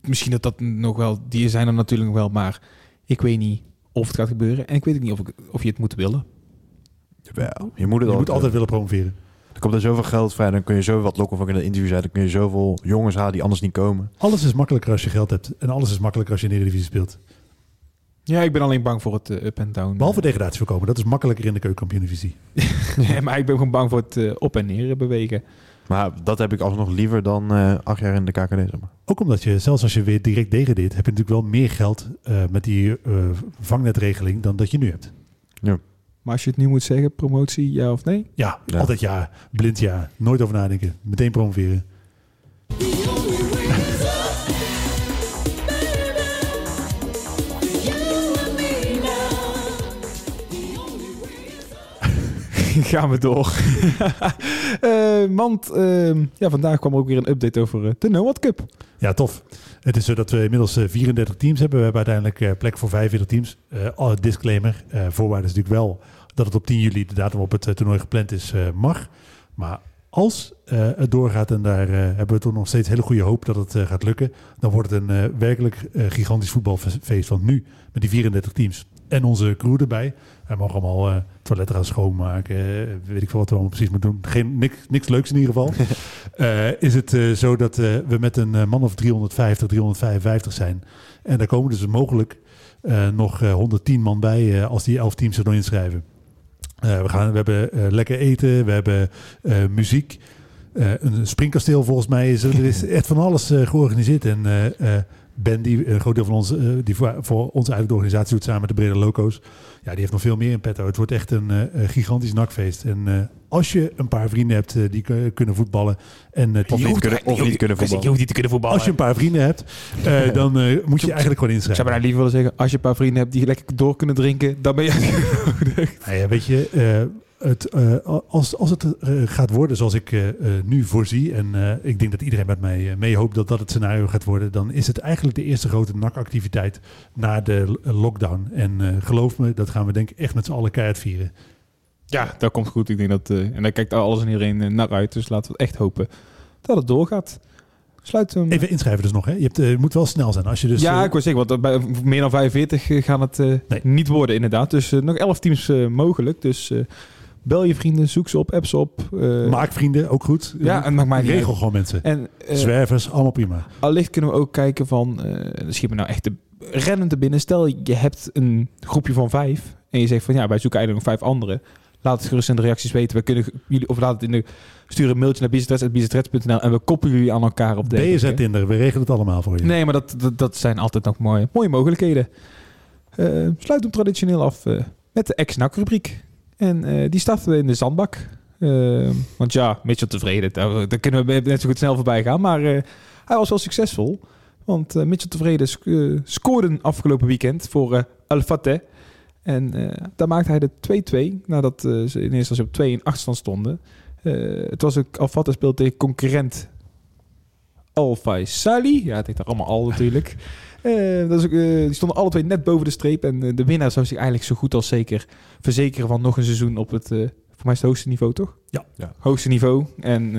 misschien dat dat nog wel, die zijn er natuurlijk nog wel, maar ik weet niet of het gaat gebeuren en ik weet ook niet of, ik, of je het moet willen. Wel, je moet het Je ook moet altijd willen. promoveren. Er komt er zoveel geld vrij, dan kun je zo wat lokken van in het interview zijn. Dan kun je zoveel jongens halen die anders niet komen. Alles is makkelijker als je geld hebt. En alles is makkelijker als je in de Eredivisie speelt. Ja, ik ben alleen bang voor het eh, up en down. Behalve degradatie voorkomen. Dat is makkelijker in de keukenkampioen-divisie. Nee, maar ik ben gewoon bang voor het eh, op en neer bewegen. Maar dat heb ik alsnog liever dan eh, acht jaar in de KKD, zeg maar. Ook omdat je, zelfs als je weer direct degradeert, heb je natuurlijk wel meer geld eh, met die eh, vangnetregeling dan dat je nu hebt. Maar als je het nu moet zeggen, promotie, ja of nee? Ja, Ja. altijd ja. Blind ja. Nooit over nadenken. Meteen promoveren. Gaan we door. Eh, want ehm, ja, vandaag kwam er ook weer een update over eh, de No What Cup. Ja, tof. Het is zo dat we inmiddels eh, 34 teams hebben. We hebben uiteindelijk eh, plek voor 45 teams. Eh disclaimer. eh voorwaarde is natuurlijk wel dat het op 10 juli, de datum op het eh, toernooi gepland is, eh, mag. Maar als eh, het doorgaat en daar eh, hebben we toch nog steeds hele goede hoop dat het eh, gaat lukken, dan wordt het een eh, werkelijk eh, gigantisch voetbalfeest van nu met die 34 teams. En onze crew erbij. Wij mogen allemaal toiletten gaan schoonmaken. eh, weet ik veel wat we allemaal precies moeten doen. Geen, niks, niks leuks in ieder geval. Eh, is het eh, zo dat we met een man of 350, 355 zijn. En daar komen dus mogelijk nog eh, 110 man bij als die 11 teams er nog inschrijven. We, gaan, we hebben lekker eten, we hebben muziek. Een springkasteel volgens mij is er. Is echt van alles georganiseerd. En Ben, die een groot deel van ons, eh, die voor, voor ons eigenlijk de organisatie doet samen met de brede loco's. Ja, die heeft nog veel meer in petto. Het wordt echt een eh, gigantisch nakfeest. En eh, als je een paar vrienden hebt eh, die kunnen voetballen en eh, Of die- niet kunnen, of niet kunnen Je voetballen. hoeft niet te kunnen voetballen. als je een paar vrienden hebt, eh, dan eh, moet je eigenlijk gewoon Ik zou inschrijven. bijna liever willen zeggen, als je een paar vrienden hebt die lekker door kunnen drinken, dan ben je. Nou ja, weet je, eh, het, eh, als, als het eh, gaat worden zoals ik eh, nu voorzie, en ik denk dat iedereen met mij mee hoopt dat dat het scenario gaat worden, dan is het eigenlijk de eerste grote NAC-activiteit na de lockdown. En geloof me, dat gaan we denk ik echt met z'n allen keihard vieren. Ja, dat komt goed. Ik denk dat, en daar kijkt alles en iedereen naar uit. Dus laten we echt hopen dat het doorgaat. Sluit hem. Even inschrijven dus nog, hè? Je hebt, eh, moet wel snel zijn. Als je dus, ja, ik wil zeggen, want bij meer dan 45 eh, gaan het Nee. niet worden inderdaad. Dus nog 11 teams mogelijk. Dus bel je vrienden, zoek ze op, app ze op. eh, maak vrienden, ook goed. ja, en mij niet regel uit. gewoon mensen. En eh, Zwervers, allemaal prima. allicht kunnen we ook kijken van, eh schiet me nou echt de rennen te binnen. Stel, je hebt een groepje van vijf en je zegt van ja, wij zoeken eigenlijk nog vijf anderen. Laat het gerust in de reacties weten. We kunnen jullie, of laat het in de, stuur een mailtje naar biznestreds.nl en we koppelen jullie aan elkaar op BZ deze. Tinder, we regelen het allemaal voor je. Nee, maar dat, dat, dat zijn altijd nog mooie, mooie mogelijkheden. Sluit hem traditioneel af met de ex-NAC-rubriek. En eh, die starten we in de zandbak. Eh, want ja, Mitchell tevreden, daar, kunnen we net zo goed snel voorbij gaan. Maar eh, hij was wel succesvol. Want Mitchell Tevreden sc scoorde afgelopen weekend voor uh, Al Fateh. En daar maakte hij de 2-2 nadat ze in eerste instantie op 2 in achterstand stonden. het was ook Al speelde tegen concurrent Al Faisali. Ja, het heet daar allemaal al natuurlijk. Dat is ook, die stonden alle twee net boven de streep. En de winnaar zou zich eigenlijk zo goed als zeker verzekeren van nog een seizoen op het, voor mij is het hoogste niveau, toch? Ja. ja. Hoogste niveau. En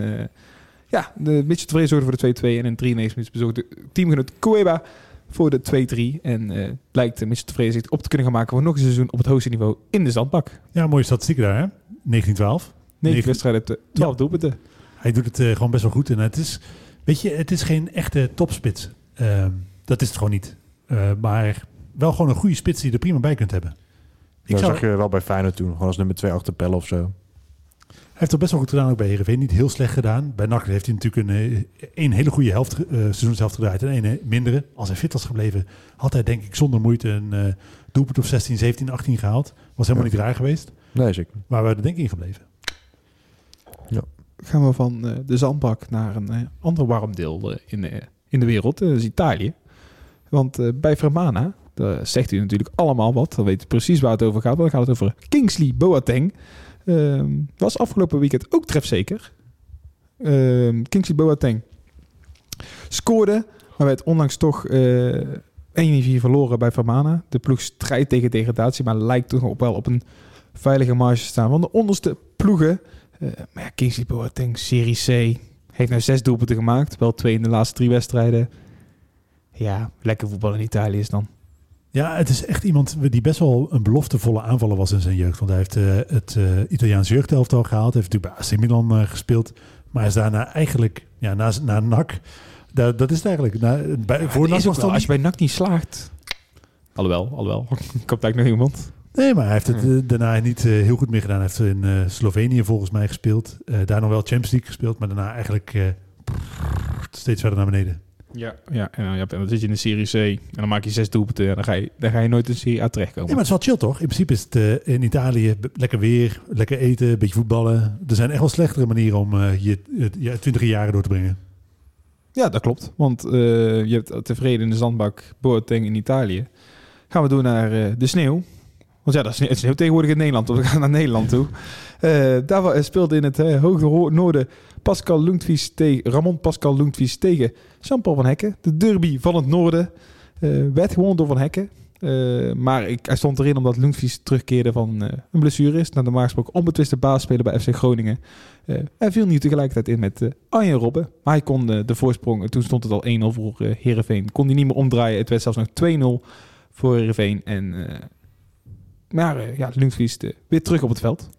ja, de Mitchell tevreden zorgde voor de 2-2 en in 93 minuten bezorgde teamgenoot Cueva voor de 2-3. En uh, lijkt Mitchell tevreden zich op te kunnen gaan maken voor nog een seizoen op het hoogste niveau in de zandbak. Ja, mooie statistieken daar, hè? 1912. 9 wedstrijden, 12 ja. doelpunten. Hij doet het uh, gewoon best wel goed. En het is, weet je, het is geen echte topspits. Uh, dat is het gewoon niet. Uh, maar wel gewoon een goede spits die je er prima bij kunt hebben. Ik dat zou... zag je wel bij Feyenoord toen. Gewoon als nummer 2 achter Pelle of zo. Hij heeft het best wel goed gedaan ook bij Heerenveen. Niet heel slecht gedaan. Bij NAC heeft hij natuurlijk een, een hele goede helft, uh, seizoenshelft gedraaid en een mindere. Als hij fit was gebleven, had hij denk ik zonder moeite een uh, doelpunt of 16, 17, 18 gehaald. Was helemaal ja. niet raar geweest. Nee, zeker. Maar we er denk ik in gebleven. Ja. Gaan we van uh, de zandbak naar een ander warm deel in, in de wereld. dat is Italië. Want bij Fermana, daar zegt u natuurlijk allemaal wat. Dan weet u precies waar het over gaat. Dan gaat het over Kingsley Boateng. Uh, was afgelopen weekend ook trefzeker. Uh, Kingsley Boateng scoorde, maar werd onlangs toch uh, 1-4 verloren bij Vermana. De ploeg strijdt tegen degradatie, maar lijkt toch wel op een veilige marge te staan. Van de onderste ploegen, uh, maar Kingsley Boateng, Serie C, heeft nou zes doelpunten gemaakt. Wel twee in de laatste drie wedstrijden. Ja, lekker voetbal in Italië is dan. Ja, het is echt iemand die best wel een beloftevolle aanvaller was in zijn jeugd. Want hij heeft uh, het uh, Italiaans jeugdelftal gehaald. Heeft natuurlijk bij AC Milan uh, gespeeld. Maar hij is daarna eigenlijk, ja, na, na NAC, dat, dat is het eigenlijk. Na, bij, ja, voor NAC was wel, als je bij NAC niet slaagt. Alhoewel, alhoewel. Komt eigenlijk nog iemand. Nee, maar hij heeft het uh, daarna niet uh, heel goed meer gedaan. Hij heeft in uh, Slovenië volgens mij gespeeld. daar nog wel Champions League gespeeld, maar daarna eigenlijk steeds verder naar beneden. Ja, ja en dan zit je in de Serie C en dan maak je zes doelpunten en dan ga je, dan ga je nooit in Serie A terechtkomen. Ja, maar het is wel chill toch? In principe is het uh, in Italië lekker weer, lekker eten, een beetje voetballen. Er zijn echt wel slechtere manieren om uh, je, je twintig jaren door te brengen. Ja, dat klopt. Want uh, je hebt tevreden in de zandbak Boateng in Italië. Gaan we door naar de sneeuw. Want ja, dat is het sneeuw tegenwoordig in Nederland. We gaan naar Nederland toe. daar speelde in het hoge noorden Pascal Lundqvist tegen Ramon Pascal Lundqvist tegen Jean-Paul van Hekken. De derby van het noorden uh, werd gewonnen door Van Hekken. Maar ik, hij stond erin omdat Lundqvist terugkeerde van een blessure is. Naar de gesproken onbetwiste baasspeler bij FC Groningen. hij viel nu tegelijkertijd in met Arjen Robben. Maar hij kon de voorsprong, toen stond het al 1-0 voor Heerenveen. Kon hij niet meer omdraaien. Het werd zelfs nog 2-0 voor Heerenveen. En, maar ja, Lundqvist weer terug op het veld.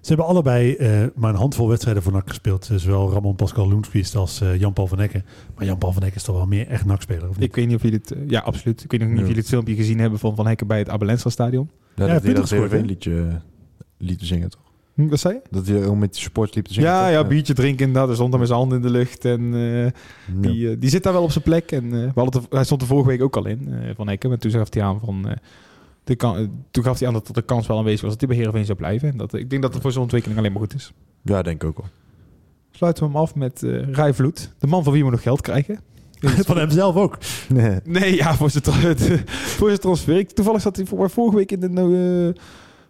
Ze hebben allebei uh, maar een handvol wedstrijden voor NAC gespeeld. Zowel Ramon Pascal Loensvist als uh, Jan-Paul van Ecken. Maar Jan-Paul van Ecken is toch wel meer echt NAC-speler, Ik weet niet of jullie het... ja, absoluut. Ik weet niet of jullie het filmpje gezien hebben van Van Hekken bij het Abelensa stadion. Ja, dat hij dat een liedje liet zingen, toch? Hm, wat zei je? Dat hij ook met de support liep te zingen. Ja, ja, biertje drinken inderdaad. Hij stond dan met zijn handen in de lucht. En die, die zit daar wel op zijn plek. En we hadden het, hij stond er vorige week ook al in, Van Hekken. Maar toen gaf hij aan van de kan, toen gaf hij aan dat de kans wel aanwezig was dat hij bij Heerenveen zou blijven. En dat, ik denk dat het voor zo'n ontwikkeling alleen maar goed is. Ja, denk ik ook wel. Sluiten we hem af met uh, Rai Vloed. De man van wie we nog geld krijgen. van hemzelf ook. Nee, nee ja, voor zijn, voor zijn transfer. Ik, toevallig zat hij voor, vorige week in de uh,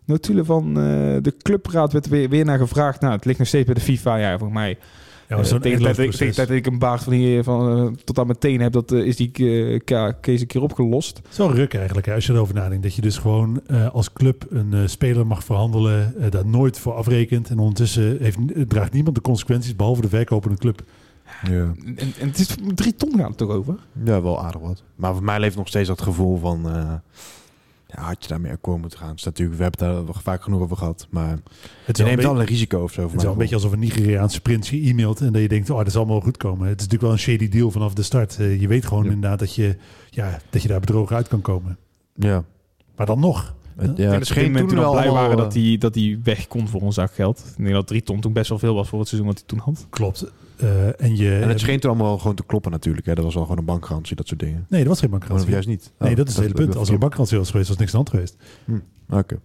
notulen van uh, de clubraad. werd weer, weer naar gevraagd. Nou, het ligt nog steeds bij de FIFA. Ja, volgens mij ja, uh, tegen, tijd, tegen dat ik een baard van hier van, uh, tot aan meteen heb, dat, uh, is die case een keer opgelost. Zo ruk eigenlijk, hè, als je erover nadenkt. Dat je dus gewoon als club een speler mag verhandelen, daar nooit voor afrekent. En ondertussen heeft, draagt niemand de consequenties, behalve de verkopende club. Ja. En, en het is drie ton gaat het toch over? Ja, wel aardig wat. Maar voor mij leeft nog steeds dat gevoel van ja, had je daarmee akkoord moeten gaan. Dus natuurlijk, we hebben daar vaak genoeg over gehad. Maar het je neemt wel een risico of zo. Het is wel een beetje alsof een Nigeriaanse prins je e-mailt en dat je denkt, oh, dat zal wel goed komen. Het is natuurlijk wel een shady deal vanaf de start. Uh, je weet gewoon ja. inderdaad dat je, ja, dat je daar bedrogen uit kan komen. Ja. Maar dan nog. Ja, ja het moment toen al blij waren dat hij, dat hij weg kon voor een zak geld. Ik denk dat drie ton toen best wel veel was voor het seizoen wat hij toen had. Klopt. Uh, en, je, en het scheen toen allemaal gewoon te kloppen natuurlijk. Hè? Dat was al gewoon een bankgarantie, dat soort dingen. Nee, dat was geen bankgarantie. Of juist niet? Nee, oh, dat is het hele punt. Als er een bankgarantie was geweest, was niks aan de hand geweest. Hm, Oké. Okay.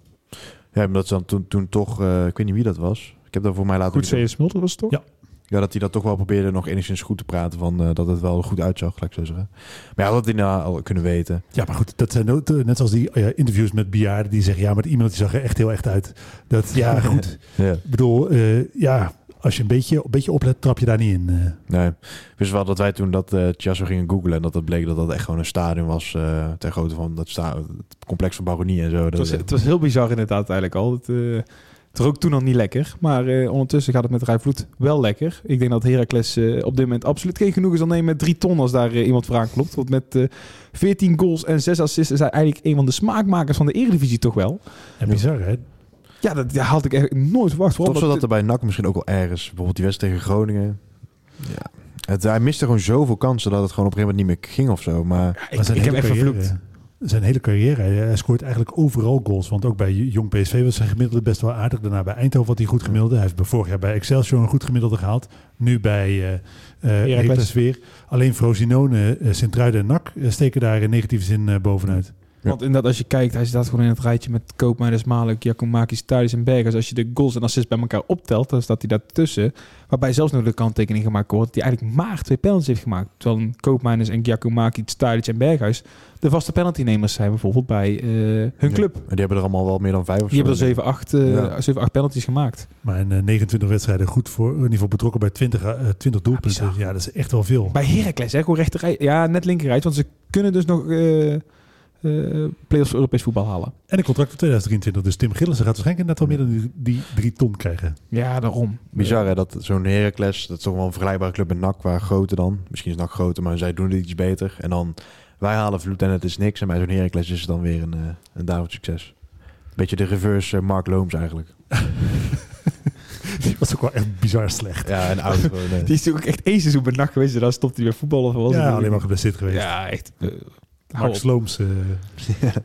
Ja, maar dat is dan toen, toen toch... Uh, ik weet niet wie dat was. Ik heb dat voor mij laten... Goed, C.S. Mulder was het toch? Ja. Ja, dat hij dat toch wel probeerde nog enigszins goed te praten van eh, dat het wel goed uitzag, laat ik zo zeggen. Maar ja, dat had hij nou al kunnen weten. Ja, maar goed, dat zijn ook, eh, net zoals die eh, interviews met bejaarden die zeggen, ja, maar iemand die zag er echt heel echt uit. Dat, ja, goed. Ja. Ik bedoel, eh, ja, als je een beetje, een beetje oplet, trap je daar niet in. eh. Nee, ik wist wel dat wij toen dat eh Chiasso gingen googlen en dat het bleek dat dat echt gewoon een stadion was eh ter grootte van dat sta het complex van Baronie en zo. Het Dat, was, het was heel bizar inderdaad eigenlijk al. Het, eh het rook toen al niet lekker. Maar eh, ondertussen gaat het met Rijvloed wel lekker. Ik denk dat Heracles eh, op dit moment absoluut geen genoegen zal nemen met drie ton als daar eh, iemand voor aanklopt. Want met eh 14 goals en 6 assists is hij eigenlijk een van de smaakmakers van de Eredivisie toch wel. En bizar, hè? Ja, dat, dat had ik echt nooit verwacht. Toch zo dat er bij NAC misschien ook wel ergens, bijvoorbeeld die wedstrijd tegen Groningen. Ja. Het, hij miste gewoon zoveel kansen dat het gewoon op een gegeven moment niet meer ging of zo. Maar ik, heb echt vervloekt. Zijn hele carrière, hij, scoort eigenlijk overal goals. Want ook bij Jong PSV was zijn gemiddelde best wel aardig. Daarna bij Eindhoven had hij goed gemiddelde. Hij heeft vorig jaar bij Excelsior een goed gemiddelde gehaald. Nu bij eh eh Heracles weer. Alleen Frosinone, eh Sint-Truiden en NAC eh, steken daar in negatieve zin eh, bovenuit. Ja. Want inderdaad, als je kijkt, hij staat gewoon in het rijtje met Koopmeiners, Malik, Giacomakis, Thadis en Bergers. Als je de goals en assists bij elkaar optelt, dan staat hij daartussen. Waarbij zelfs nog de kanttekening gemaakt wordt dat hij eigenlijk maar twee penalties heeft gemaakt. Terwijl een Koopmeiners en Giacomakis, Thadis en Berghuis de vaste penaltynemers zijn bijvoorbeeld bij eh, hun Ja. club. En die hebben er allemaal wel meer dan vijf of Die zo. hebben er 7, 8, eh, Ja. 7, 8 penalties gemaakt. Maar in eh, 29 wedstrijden goed voor, in ieder geval betrokken bij 20, eh, 20 doelpunten. bizar. Ja, dat is echt wel veel. Bij Heracles, hè, gewoon rechterrij. Ja, net linkerrijt, want ze kunnen dus nog eh eh play-offs voor Europees voetbal halen. En een contract voor 2023. Dus Tim Gillissen gaat waarschijnlijk net wel meer dan die, die drie ton krijgen. Ja, daarom. Bizar hè, dat zo'n Heracles, dat is toch wel een vergelijkbare club met NAC, qua groter dan. Misschien is NAC groter, maar zij doen het iets beter. En dan, wij halen vloed en het is niks. En bij zo'n Heracles is het dan weer een, eh een succes. Beetje de reverse eh, Mark Looms eigenlijk. Die was ook wel echt bizar slecht. Ja, en oud. Die is natuurlijk ook echt één seizoen bij nacht geweest. en Dan stopte hij weer voetballen. Of was Ja, alleen maar geblesseerd geweest. Ja, echt. Slooms. eh,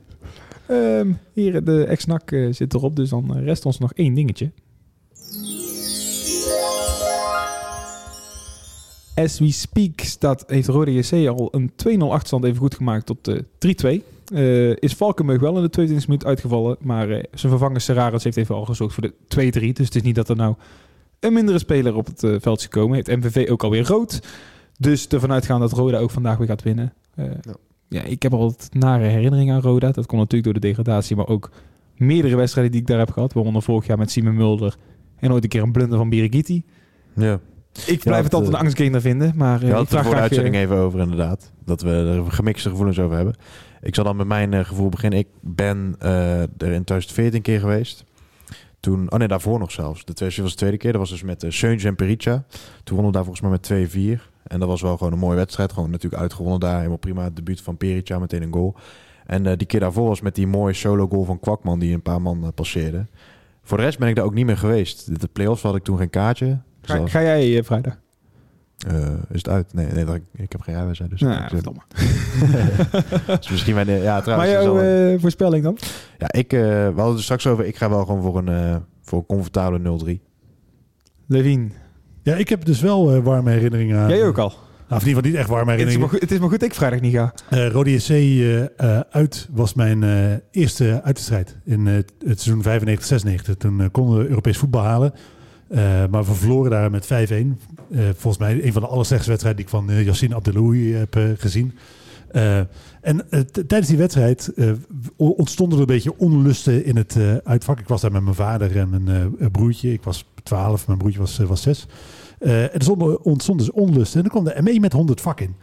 Ehm, hier, de ex-nak eh, zit erop. Dus dan eh, rest ons nog één dingetje. As we speak staat, heeft Rode JC al een 2-0 achterstand even goed gemaakt tot eh 3-2. Eh, is Valkenburg wel in de 22e minuut uitgevallen. Maar eh, zijn vervanger Serraris heeft even al gezorgd voor de 2-3. Dus het is niet dat er nou een mindere speler op het veld is gekomen. Heeft MVV ook alweer rood. Dus ervan uitgaan dat Roda ook vandaag weer gaat winnen. Eh, Ja. Ja, ik heb altijd nare herinneringen aan Roda. Dat komt natuurlijk door de degradatie, maar ook meerdere wedstrijden die ik daar heb gehad. Waaronder vorig jaar met Simon Mulder en ooit een keer een blunder van Birigiti. ja. Ik blijf het altijd een angstgainer vinden, maar had ik het vraag voor de uitzending eh, even over inderdaad. Dat we er gemixte gevoelens over hebben. Ik zal dan met mijn eh, gevoel beginnen. Ik ben er in 2014 keer geweest. Toen, oh nee, daarvoor nog zelfs. De tweede was de tweede keer. Dat was dus met uh, Seuntje en Perica. Toen wonnen we daar volgens mij met 2-4. En dat was wel gewoon een mooie wedstrijd. Gewoon natuurlijk uitgewonnen daar. Helemaal prima. Het debuut van Perica, meteen een goal. En eh, die keer daarvoor was met die mooie solo goal van Kwakman die een paar man eh, passeerde. Voor de rest ben ik daar ook niet meer geweest. De play-offs had ik toen geen kaartje. Dus ga, ga jij eh, vrijdag? is het uit? Nee, nee dat, ik heb geen rijbewijs. Dus Nou, ik- verdomme. dus misschien mijn, ja, Maar trouwens. is jouw een- voorspelling dan? ja, ik, we hadden het er straks over. Ik ga wel gewoon voor een, voor een comfortabele 0-3. Levine, ja, ik heb dus wel eh, warme herinneringen aan. jij ook al. Nou, of in ieder geval niet echt warme Het is, maar herinneringen. goed, het is maar goed dat ik vrijdag niet ga. Eh Rode SC eh, uit was mijn eerste uitwedstrijd in het seizoen 95-96. Toen konden we Europees voetbal halen. Maar we verloren daar met 5-1. Eh, volgens mij een van de allerslechtste wedstrijden die ik van Yassine Abdeloui heb gezien. Eh, en eh, tijdens die wedstrijd eh, ontstonden er een beetje onlusten in het uitvak. Ik was daar met mijn vader en mijn broertje. Ik was 12, mijn broertje was, was 6. Eh, en er stonden- ontstond dus onlusten. En dan kwam de ME met 100 vak in.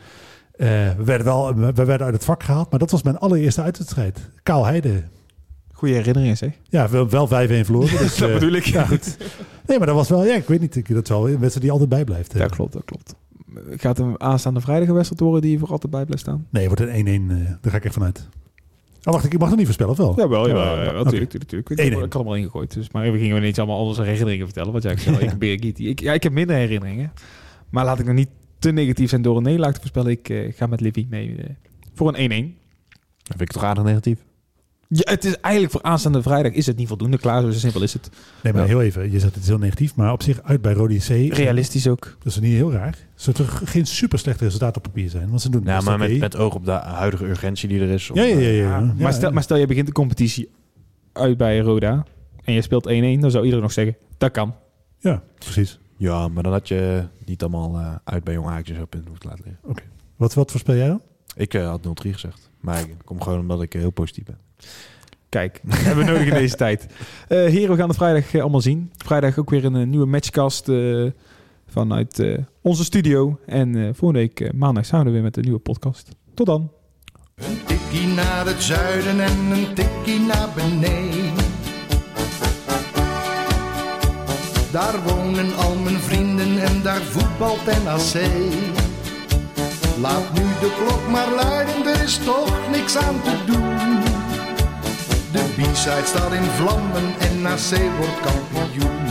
We, werden wel, we werden uit het vak gehaald, maar dat was mijn allereerste uitwedstrijd. Kaal Heide. Goede herinneringen zeg. Ja, wel, wel 5-1 verloren. Dus, dat bedoel ik. Ja, goed. Nee, maar dat was wel, ja, ik weet niet, dat is wel een wedstrijd die altijd bijblijft. Ja, klopt, dat klopt. Gaat een aanstaande vrijdag een wedstrijd worden die je voor altijd bij blijft staan? Nee, het wordt een 1-1, eh, daar ga ik echt vanuit. Oh, wacht, ik mag nog niet voorspellen, of wel? Jawel, Ja, jawel. ja, natuurlijk, natuurlijk. Ik, 1-1. ik had hem al ingegooid. Dus, maar we gingen ineens allemaal al onze herinneringen vertellen. Wat jij zei, ik ben. Ik, ja, ik heb minder herinneringen. Maar laat ik nog niet te negatief zijn door een nederlaag te voorspellen. Ik eh, ga met Livy mee eh, voor een 1-1. Dat vind ik toch aardig negatief. Ja, het is eigenlijk voor aanstaande vrijdag is het niet voldoende klaar. Zo simpel is het. Nee, maar Ja. heel even, je zegt het is heel negatief, maar op zich uit bij Rode C. Realistisch ook. Dat is niet heel raar. Zou toch geen super slecht resultaat op papier zijn? Want ze doen het Ja, maar met, oké. met oog op de huidige urgentie die er is. Ja, ja, ja. eh, ja, Ja, maar, stel, maar stel je begint de competitie uit bij Roda. En je speelt 1-1. Dan zou iedereen nog zeggen, dat kan. Ja, precies. Ja, maar dan had je niet allemaal eh, uit bij Jong Ajax zo punten hoeft laten liggen. Wat, wat voorspel jij dan? Ik eh, had 0-3 gezegd. Maar ik kom gewoon omdat ik heel positief ben. Kijk, hebben we nodig in deze tijd. Eh heren, we gaan het vrijdag eh, allemaal zien. Vrijdag ook weer een eh, nieuwe matchcast eh, vanuit eh, onze studio. En volgende week maandag zijn we er weer met een nieuwe podcast. Tot dan. Een tikkie naar het zuiden en een tikkie naar beneden. Daar wonen al mijn vrienden en daar voetbalt NAC. Laat nu de klok maar luiden, er is toch niks aan te doen. De B-side staat in vlammen en NAC wordt kampioen.